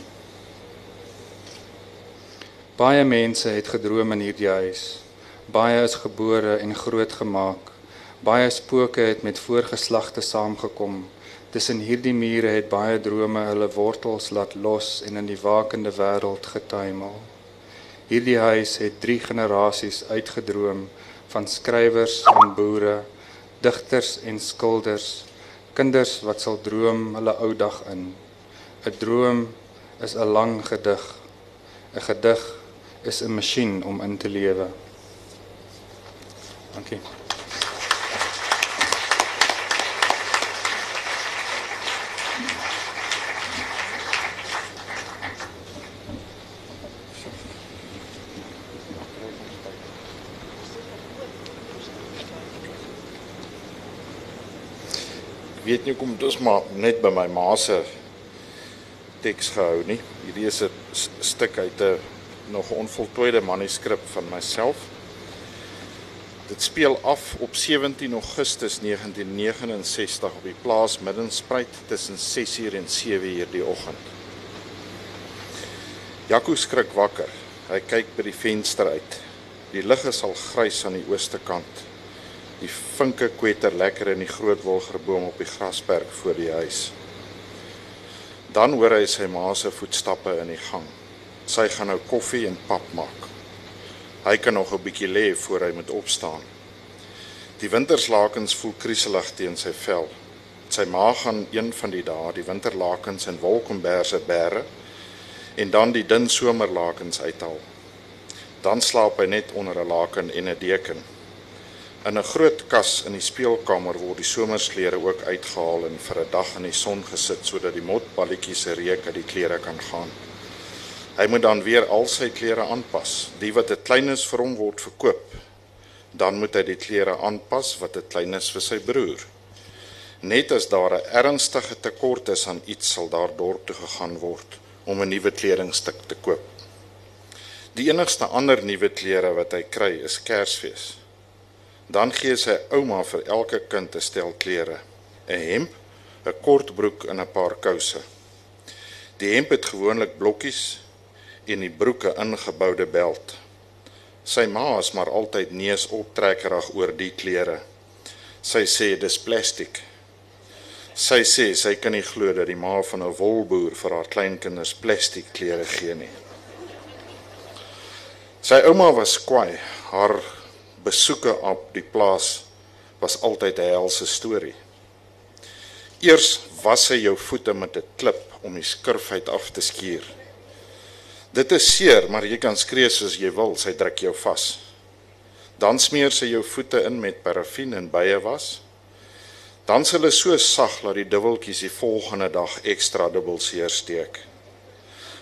Baie mense het gedroom in hierdie huis. Baie is gebore en grootgemaak. Baie spooke het met voorgeslagte saamgekom. Tussen hierdie mure het baie drome hulle wortels laat los en in die wakende wêreld getuimel. Hierdie huis het 3 generasies uitgedroom van skrywers en boere, digters en skilders, kinders wat sal droom hulle ou dag in. 'n Droom is 'n lang gedig. 'n Gedig is 'n masjien om in te lewe. Dankie. weet nie kom dis maar net by my ma se teks gehou nie. Hierdie is 'n stuk uit 'n nog onvoltooide manuskrip van myself. Dit speel af op 17 Augustus 1969 op die plaas Middenspruit tussen 6uur en 7uur die oggend. Jaco skrik wakker. Hy kyk by die venster uit. Die lig is al grys aan die ooste kant. Die vinke kwetter lekker in die groot wolgerboom op die grasperk voor die huis. Dan hoor hy sy ma se voetstappe in die gang. Sy gaan nou koffie en pap maak. Hy kan nog 'n bietjie lê voor hy moet opstaan. Die winterslakens voel krieselig teen sy vel. Sy ma gaan een van die dae die winterlakens in wolkomberse bære en dan die dun somerlakens uithaal. Dan slaap hy net onder 'n laken en 'n deken. In 'n groot kas in die speelkamer word die somersklere ook uitgehaal en vir 'n dag in die son gesit sodat die motballetjies se reuk uit die klere kan gaan. Hy moet dan weer al sy klere aanpas. Die wat te klein is vir hom word verkoop. Dan moet hy die klere aanpas wat te klein is vir sy broer. Net as daar 'n ernstige tekort is aan iets sal daar dorp toe gegaan word om 'n nuwe kledingstuk te koop. Die enigste ander nuwe klere wat hy kry is Kersfees. Dan gee sy ouma vir elke kind 'n stel klere: 'n hemp, 'n kort broek en 'n paar kouse. Die hemp het gewoonlik blokkies en die broeke ingeboude beld. Sy ma is maar altyd neus optrekkerig oor die klere. Sy sê dis plastiek. Sy sê sy kan nie glo dat die ma van 'n wolboer vir haar kleinkinders plastiek klere gee nie. Sy ouma was kwaai. Haar besoeke op die plaas was altyd 'n helse storie. Eers was sy jou voete met 'n klip om die skurfheid af te skuur. Dit is seer, maar jy kan skree soos jy wil, sy druk jou vas. Dan smeer sy jou voete in met parafin en baie was. Dan s hulle so sag dat die dubbeltjies die volgende dag ekstra dubbel seer steek.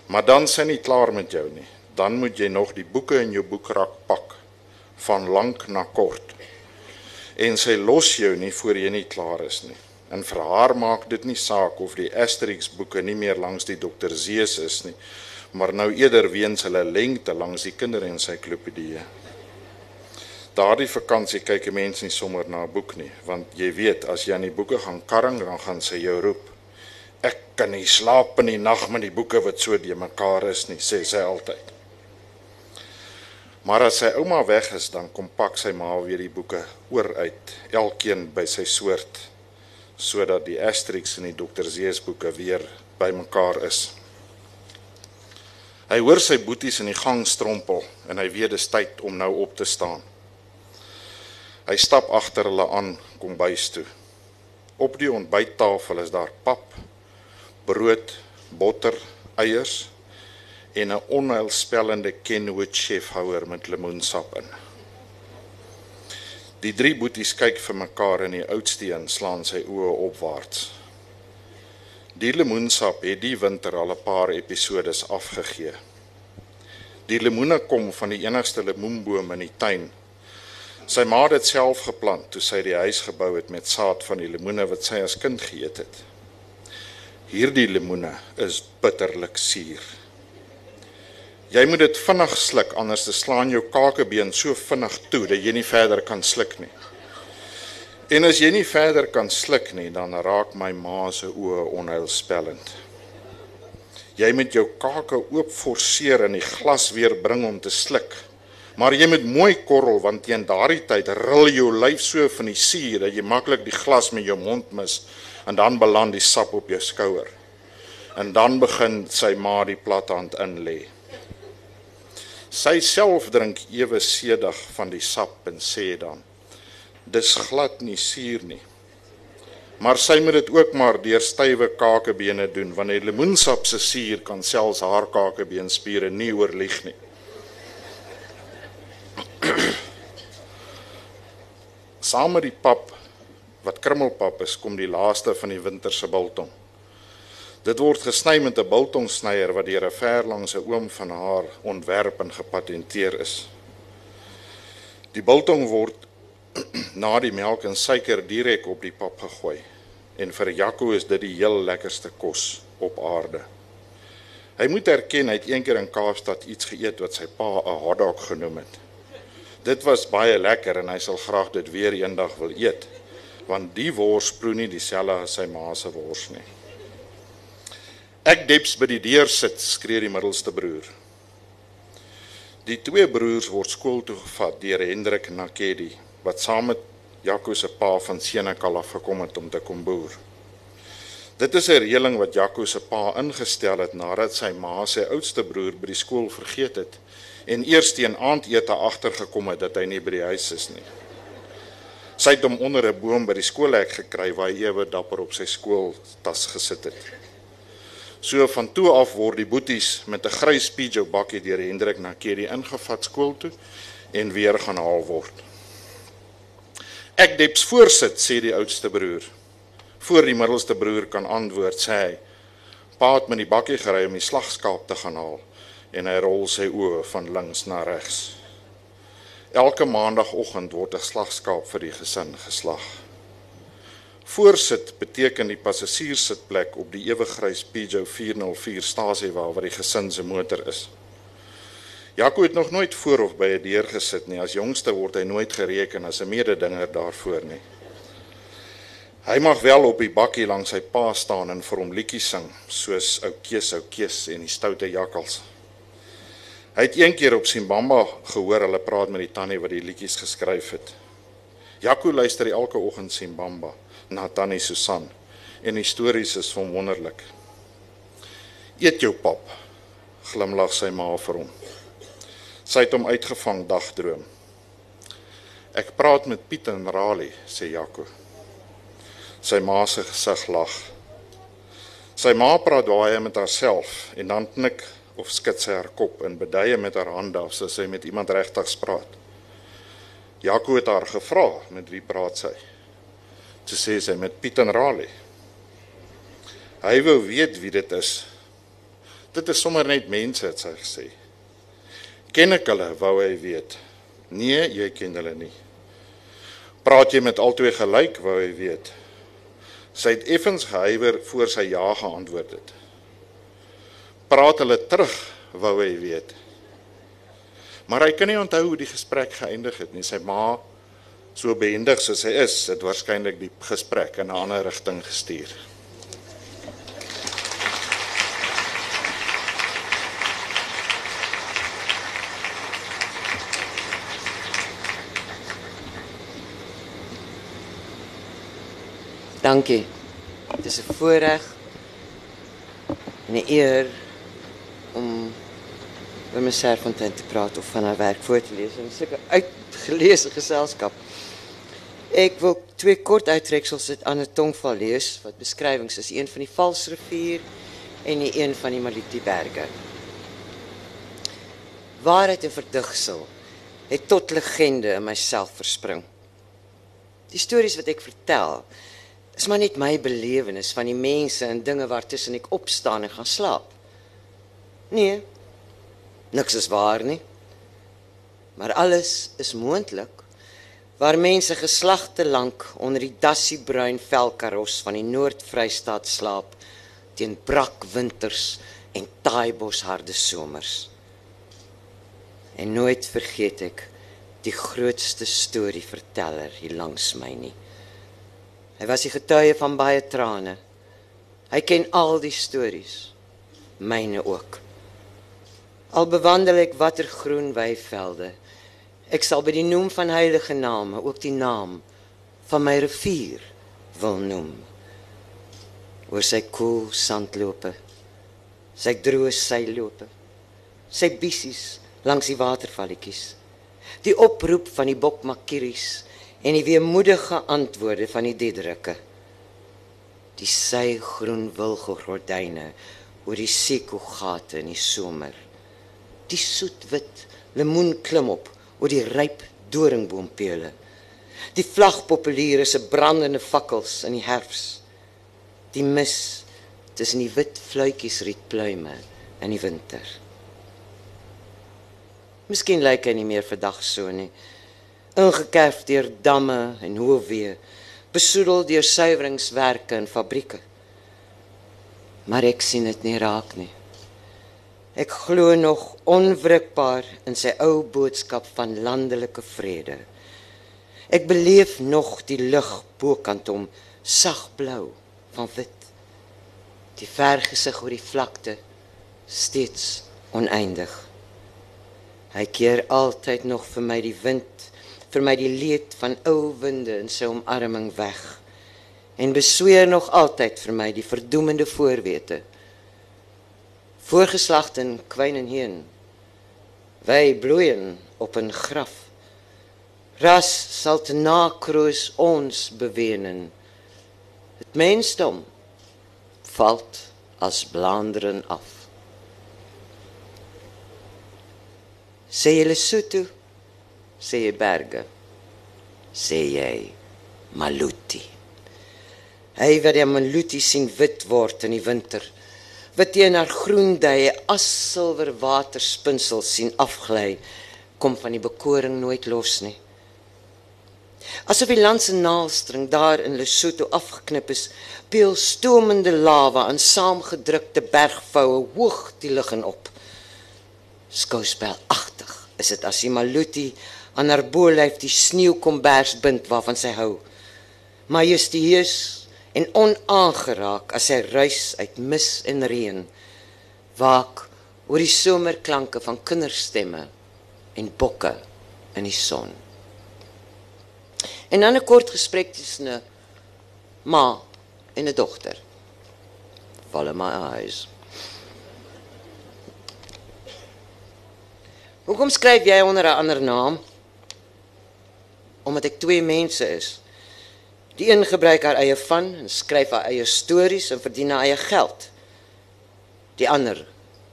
Maar dan sy nie klaar met jou nie. Dan moet jy nog die boeke in jou boekrak pak van lank na kort. En sy los jou nie voor jy nie klaar is nie. En vir haar maak dit nie saak of die Asterix boeke nie meer langs die Dr Zeus is nie maar nou eerder weens hulle lengte langs die kinderensiklopedie. Daardie vakansie kyk 'n mens nie sommer na 'n boek nie, want jy weet as jy aan die boeke gaan karring dan gaan sy jou roep. Ek kan nie slaap in die nag met die boeke wat so de mekaar is nie, sê sy altyd. Maar as sy ouma weg is, dan kom pak sy ma weer die boeke oor uit, elkeen by sy soort, sodat die Asterix en die Dr Zeus boeke weer bymekaar is. Hy hoor sy boeties in die gang strompel en hy weet dis tyd om nou op te staan. Hy stap agter hulle aan kom bys toe. Op die ontbyttafel is daar pap, brood, botter, eiers en 'n onheilspellende Kenwood chefhouer met lemoensap in. Die drie boeties kyk vir mekaar en die oudste een slaan sy oë opwaarts. Die lemoensap het die winter al 'n paar episodes afgegee. Die lemoene kom van die enigste lemoenboom in die tuin. Sy ma het dit self geplant toe sy die huis gebou het met saad van die lemoene wat sy as kind geëet het. Hierdie lemoene is bitterlik suur. Jy moet dit vinnig sluk anders te slaan jou kakebeen so vinnig toe dat jy nie verder kan sluk nie. En as jy nie verder kan sluk nie, dan raak my ma se oë onheilspellend. Jy moet jou kake oop forceer en die glas weer bring om te sluk. Maar jy moet mooi korrel want teen daardie tyd ril jou lyf so van die suur dat jy maklik die glas met jou mond mis en dan beland die sap op jou skouer. En dan begin sy ma die plathand in lê. Sy self drink ewe sedig van die sap en sê dan: dis glad nie suur nie. Maar sy moet dit ook maar deur stywe kakebene doen want die lemoensap se suur kan selfs haar kakebeenspiere nie oorlieg nie. Saam met die pap wat krummelpap is, kom die laaste van die winter se biltong. Dit word gesny met 'n biltongsnyer wat deur 'n verlangse oom van haar ontwerp en gepatenteer is. Die biltong word na die melk en suiker direk op die pap gegooi. En vir Jaco is dit die heel lekkerste kos op aarde. Hy moet erken hy het eendag in Kaapstad iets geëet wat sy pa 'n hotdog genoem het. Dit was baie lekker en hy sal graag dit weer eendag wil eet, want die wors proe nie dieselfde as sy ma se wors nie. Ek deps by die deur sit, skree die middelste broer. Die twee broers word skool toe gevat deur Hendrik Nakedi wat saam met Jaco se pa van Senekal af gekom het om te kom boer. Dit is 'n reëling wat Jaco se pa ingestel het nadat sy ma sy oudste broer by die skool vergeet het en eers teen aandete agtergekom het dat hy nie by die huis is nie. Sy het hom onder 'n boom by die skoolhek gekry waar hy ewe dapper op sy skooltas gesit het. So van toe af word die boeties met 'n grys Peugeot bakkie deur Hendrik na Kerie ingevat skool toe en weer gaan haal word. Ek deps voorsit sê die oudste broer. Voor die middelste broer kan antwoord sê hy: "Pa het met die bakkie gery om die slagskaap te gaan haal." En hy rol sy oë van links na regs. Elke maandagooggend word 'n slagskaap vir die gesin geslag. Voorsit beteken die passasierssitplek op die ewegrys Peugeot 404 stasie waar waar die gesin se motor is. Jaco het nog nooit voor of by 'n deur gesit nie. As jongste word hy nooit gereken as 'n mededinger daarvoor nie. Hy mag wel op die bakkie langs sy pa staan en vir hom liedjies sing, soos ou Kees, ou Kees en die stoute jakkals. Hy het eendag op Simbamba gehoor hulle praat met die tannie wat die liedjies geskryf het. Jaco luister elke oggend Simbamba na tannie Susan en die stories is van wonderlik. Eet jou pap, glimlag sy ma vir hom. Sy het hom uitgevang dagdroom. Ek praat met Piet en Rali, sê Jaco. Sy ma se gesig lag. Sy ma praat baie met haarself en dan knik of skud sy haar kop in beduie met haar hande asof sy met iemand regtig praat. Jaco het haar gevra met wie praat sy? Toe sê sy met Piet en Rali. Hy wou weet wie dit is. Dit is sommer net mense het sy gesê. Ken ek hulle, wou hy weet. Nee, jy ken hulle nie. Praat jy met albei gelyk, wou hy weet. Sy het effens gehuiwer voor sy ja geantwoord het. Praat hulle terug, wou hy weet. Maar hy kan nie onthou hoe die gesprek geëindig het nie. Sy ma so behendig soos hy is, het waarskynlik die gesprek in 'n ander rigting gestuur. Dankie. Dit is 'n voorreg en 'n eer om met my Serfontein te praat of van haar werk voor te lees in sulke uitgeleese geselskap. Ek wil twee kort uittreksels uit aan 'n tongval lees wat beskrywings is, een van die Valsrivier en die een van die Maliti berge. Waarheid en verdigsel het tot legende in myself verspring. Die stories wat ek vertel, is maar net my belewenis van die mense en dinge waartussen ek opstaan en gaan slaap. Nee. Niks is waar nie. Maar alles is moontlik waar mense geslagte lank onder die dassiebruin velkaros van die Noord-Vrystaat slaap teen brak winters en taaibosharde somers. En nooit vergeet ek die grootste storieverteller hier langs my nie. Hy was die getuie van baie trane. Hy ken al die stories, myne ook. Al bewandel ek watter groen weivelde, ek sal by die noem van heilige name ook die naam van my rivier wil noem. Oor sy koel sandlope, sy droë seilope, sy bissies langs die watervalletjies, die oproep van die bokmakkeries en die weemoedige antwoorde van die diedrukke. Die sygroen wilgordyne oor die sekogate in die somer. Die soetwit lemoen klim op oor die ryp doringboompele. Die vlagpopuliere se brandende fakkels in die herfs. Die mis tussen die wit fluitjies rietpluime in die winter. Miskien lyk hy nie meer vandag so nie ingekerf deur damme en hoofweë, besoedel deur suiweringswerke en fabrieke. Maar ek sien dit nie raak nie. Ek glo nog onwrikbaar in sy ou boodskap van landelike vrede. Ek beleef nog die lug bokant hom, sagblou van wit. Die vergesig oor die vlakte steeds oneindig. Hy keer altyd nog vir my die wind vir my die leed van ou winde in sy omarming weg en besweer nog altyd vir my die verdoemende voorwete. Voorgeslagte in kwyn en heen. Wy bloeien op 'n graf. Ras sal te nakroos ons bewenen. Het mensdom valt as blanderen af. Sê jy Lesotho? Sê jy berge? Sê jy Maluti? Hy wat die Maluti sien wit word in die winter. Wat teen haar groen duie as silwer waterspinsel sien afgly, kom van die bekoring nooit los nie. Asof die land se naalstring daar in Lesotho afgeknip is, peel stomende lava aan saamgedrukte bergvoue hoog die lug en op. Skouspelagtig is dit as die Maluti aan haar bolyf die sneeukombers bind waarvan sy hou. Majestueus en onaangeraak as sy reis uit mis en reën, waak oor die somerklanke van kinderstemme en bokke in die son. En dan 'n kort gesprek tussen 'n ma en 'n dogter. Follow my eyes. Hoekom skryf jy onder 'n ander naam? Omdat ek twee mense is. Die een gebruik haar eie van en skryf haar eie stories en verdien haar eie geld. Die ander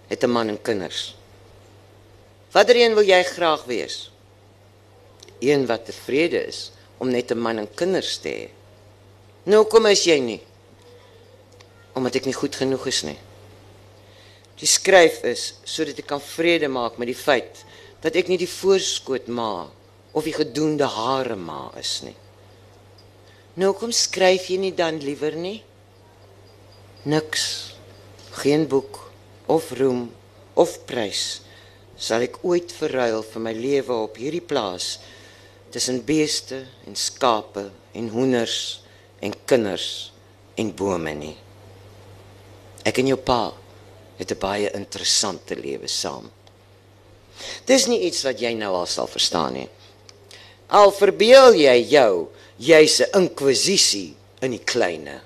het 'n man en kinders. Watter een wil jy graag wees? Een wat tevrede is om net 'n man en kinders te hê. Nou kom as jy nie. Omdat ek nie goed genoeg is nie. Die skryf is sodat ek kan vrede maak met die feit dat ek nie die voorskoot ma of die gedoende hare ma is nie. Nou kom skryf jy nie dan liewer nie? Niks. Geen boek of roem of prys sal ek ooit verruil vir my lewe op hierdie plaas tussen beeste en skape en hoenders en kinders en bome nie. Ek en jou pa het 'n baie interessante lewe saam. Dis nie iets wat jy nou al sal verstaan nie. Al verbeel jy jou jy's 'n inkwizisie in die kleinste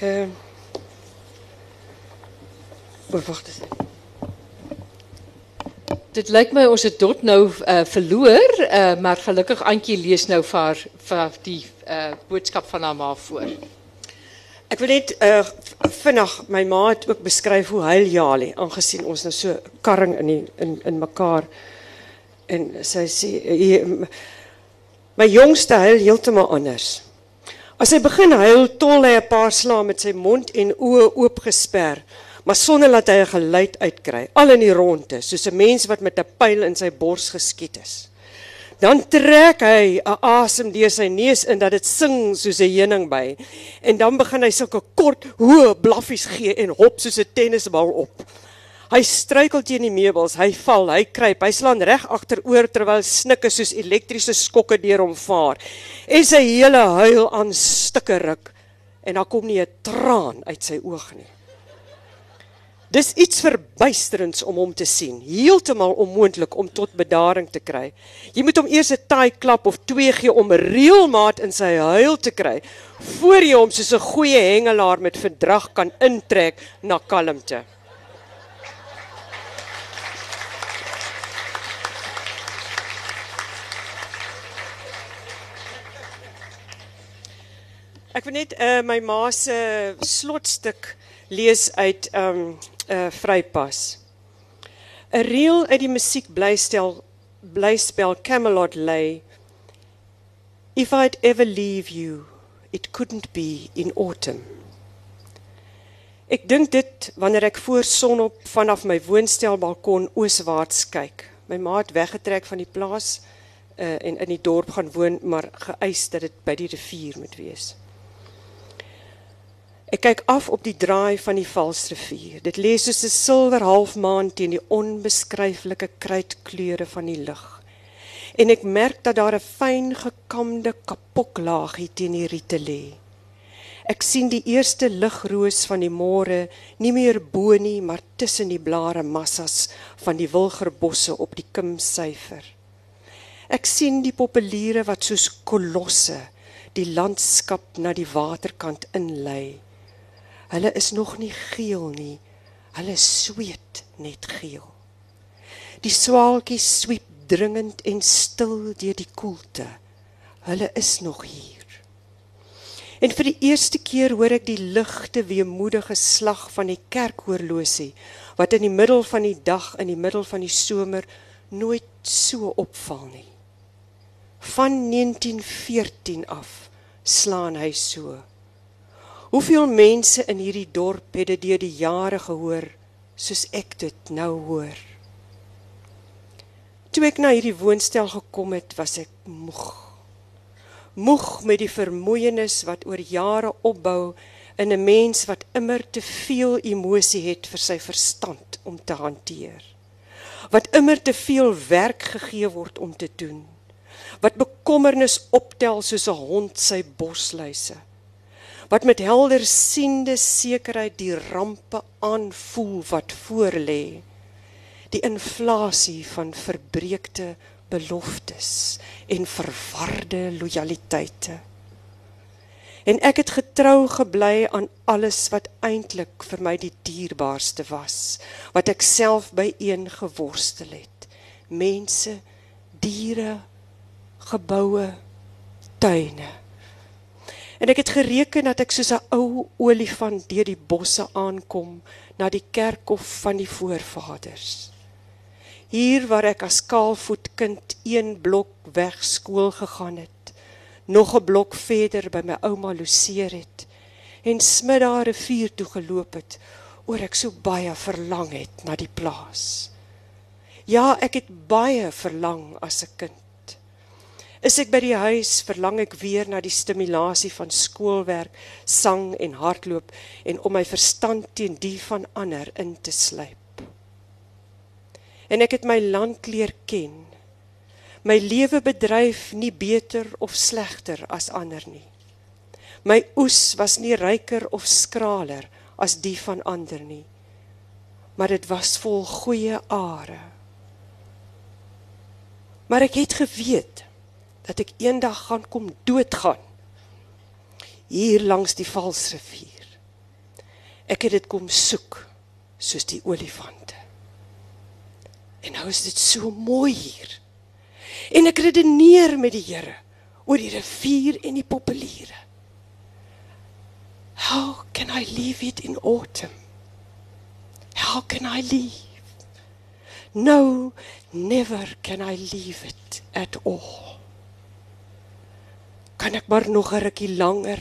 Ehm. Uh, wag eens. Dit lyk my ons het tot nou uh, verloor, uh, maar gelukkig Antjie lees nou vir vir die uh, boodskap van haar ma voor. Ek wil net uh, vinnig my ma het ook beskryf hoe huil Jali aangesien ons nou so karring in die, in in mekaar en sy sê my jongste huil heeltemal anders. As hy begin huil, tol hy 'n paar slae met sy mond en oë oopgesper, maar sonder dat hy 'n geluid uitkry, al in die ronde, soos 'n mens wat met 'n pyl in sy bors geskiet is. Dan trek hy 'n asem deur sy neus in dat dit sing soos 'n heuningbei en dan begin hy sulke kort, hoë blaffies gee en hop soos 'n tennisbal op. Hy struikel teen die meubels, hy val, hy kruip, hy slaan reg agteroor terwyl snikke soos elektriese skokke deur hom vaar. En sy hele huil aan stukke ruk en daar kom nie 'n traan uit sy oog nie. Dis iets verbuisterends om hom te sien, heeltemal onmoontlik om tot bedaring te kry. Jy moet hom eers 'n taai klap of twee gee om reëlmaat in sy huil te kry voor jy hom soos 'n goeie hengelaar met verdrag kan intrek na kalmte. Ek wil net uh, my ma se slotstuk lees uit um uh Vrypas. 'n Reel uit die musiek blystel blyspel Camelot lay. If I'd ever leave you, it couldn't be in autumn. Ek dink dit wanneer ek voor sonop vanaf my woonstelbalkon ooswaarts kyk. My ma het weggetrek van die plaas uh en in die dorp gaan woon, maar geëis dat dit by die rivier moet wees. Ek kyk af op die draai van die Valsrivier. Dit lê soos 'n silwer halfmaan teen die onbeskryflike kruitkleure van die lug. En ek merk dat daar 'n fyn gekamde kapoklaagie teen die riete lê. Ek sien die eerste ligroos van die môre nie meer bo nie, maar tussen die blare massas van die wilgerbosse op die kimsyfer. Ek sien die populiere wat soos kolosse die landskap na die waterkant inlei. Hulle is nog nie geel nie. Hulle sweet net geel. Die swaaltjies swiep dringend en stil deur die koelte. Hulle is nog hier. En vir die eerste keer hoor ek die ligte weemoedige slag van die kerkhorlosie wat in die middel van die dag in die middel van die somer nooit so opval nie. Van 1914 af slaan hy so. Hoeveel mense in hierdie dorp het dit deur die jare gehoor soos ek dit nou hoor. Toe ek na hierdie woonstel gekom het, was ek moeg moeg met die vermoeienis wat oor jare opbou in 'n mens wat immer te veel emosie het vir sy verstand om te hanteer. Wat immer te veel werk gegee word om te doen. Wat bekommernis optel soos 'n hond sy bosluise. Wat met helder siende sekerheid die rampe aanvoel wat voorlê. Die inflasie van verbreekte beloftes en verwarde lojaliteite. En ek het getrou gebly aan alles wat eintlik vir my die dierbaarste was, wat ek self byeen geworstel het. Mense, diere, geboue, tuine. En ek het gereken dat ek soos 'n ou olifant deur die bosse aankom na die kerkhof van die voorvaders. Hier waar ek as kaalvoet kind een blok weg skool gegaan het, nog 'n blok verder by my ouma Luseer het en smid daar 'n vuur toe geloop het oor ek so baie verlang het na die plaas. Ja, ek het baie verlang as 'n kind. Is ek by die huis, verlang ek weer na die stimulasie van skoolwerk, sang en hardloop en om my verstand teen die van ander in te sluip en ek het my land leer ken. My lewe bedryf nie beter of slegter as ander nie. My oes was nie ryker of skraler as die van ander nie. Maar dit was vol goeie are. Maar ek het geweet dat ek eendag gaan kom doodgaan hier langs die Valsrivier. Ek het dit kom soek soos die olifante. En nou is dit so mooi hier. En ek redeneer met die Here oor die rivier en die populiere. How can I leave it in autumn? How can I leave? No, never can I leave it at all. Kan ek maar nog 'n rukkie langer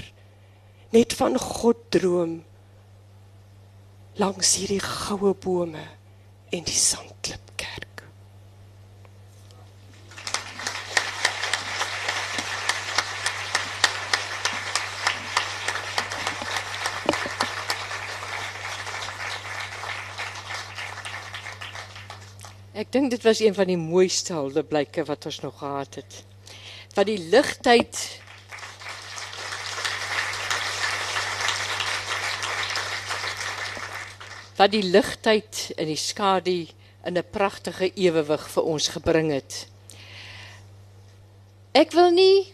net van God droom langs hierdie goue bome en die sandklip. Ek dink dit was een van die mooiste huldeblyke wat ons nog gehad het. Wat die ligtyd wat die ligtyd in die skadu in 'n pragtige ewewig vir ons gebring het. Ek wil nie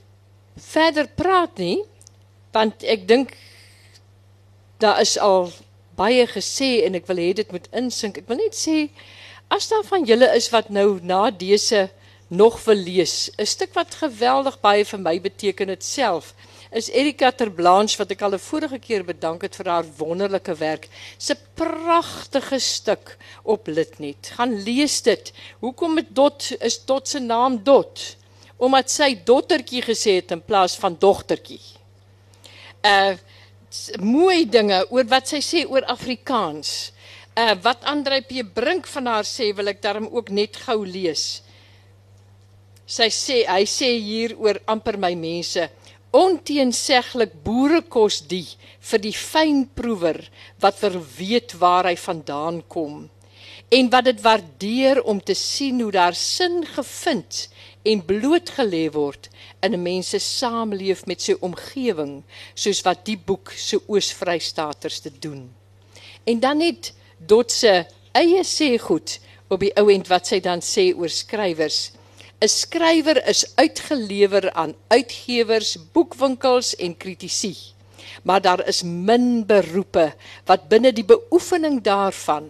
verder praat nie want ek dink daar is al baie gesê en ek wil hê dit moet insink. Ek wil net sê As daar van julle is wat nou na dese nog wil lees, 'n stuk wat geweldig baie vir my beteken dit self, is Erika Terblanche wat ek al 'n vorige keer bedank het vir haar wonderlike werk. Sy pragtige stuk op Litnet. Gaan lees dit. Hoekom het Dot is Dot se naam Dot? Omdat sy dottertjie gesê het in plaas van dogtertjie. Uh mooi dinge oor wat sy sê oor Afrikaans. Uh, wat Andre P Brink van haar sê wil ek daarom ook net gou lees. Sy sê hy sê hier oor amper my mense onteenseglik boerekos die vir die fynproewer wat ver weet waar hy vandaan kom en wat dit waardeer om te sien hoe daar sin gevind en blootgelê word in 'n mens se saamleef met sy omgewing soos wat die boek se Oos-Vrystaaters te doen. En dan net Dot se eie sê goed op die ouend wat sy dan sê oor skrywers. 'n Skrywer is uitgelewer aan uitgewers, boekwinkels en kritici. Maar daar is min beroepe wat binne die beoefening daarvan,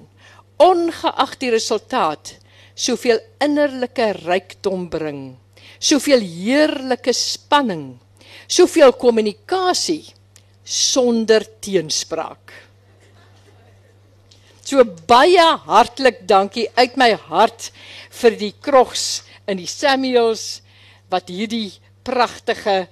ongeag die resultaat, soveel innerlike rykdom bring, soveel heerlike spanning, soveel kommunikasie sonder teenspraak. So baie hartlik dankie uit my hart vir die krogs in die Samuels wat hierdie pragtige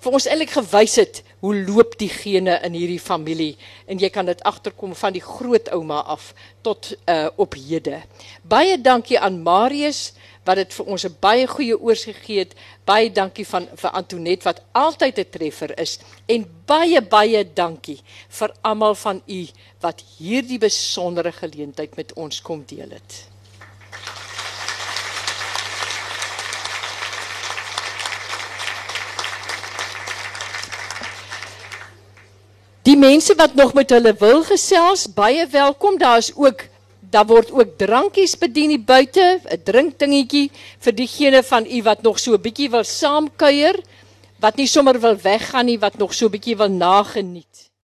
vir ons eintlik gewys het hoe loop die gene in hierdie familie en jy kan dit agterkom van die grootouma af tot uh op hede. Baie dankie aan Marius wat dit vir ons 'n baie goeie oorsig gegee het. Baie dankie van vir Antonet wat altyd 'n treffer is en baie baie dankie vir almal van u wat hierdie besondere geleentheid met ons kom deel het. Die mense wat nog met hulle wil gesels, baie welkom. Daar's ook daar word ook drankies bedien hier buite, 'n drinkdingetjie vir diegene van u wat nog so 'n bietjie wil saamkuier, wat nie sommer wil weggaan nie, wat nog so 'n bietjie wil nageniet.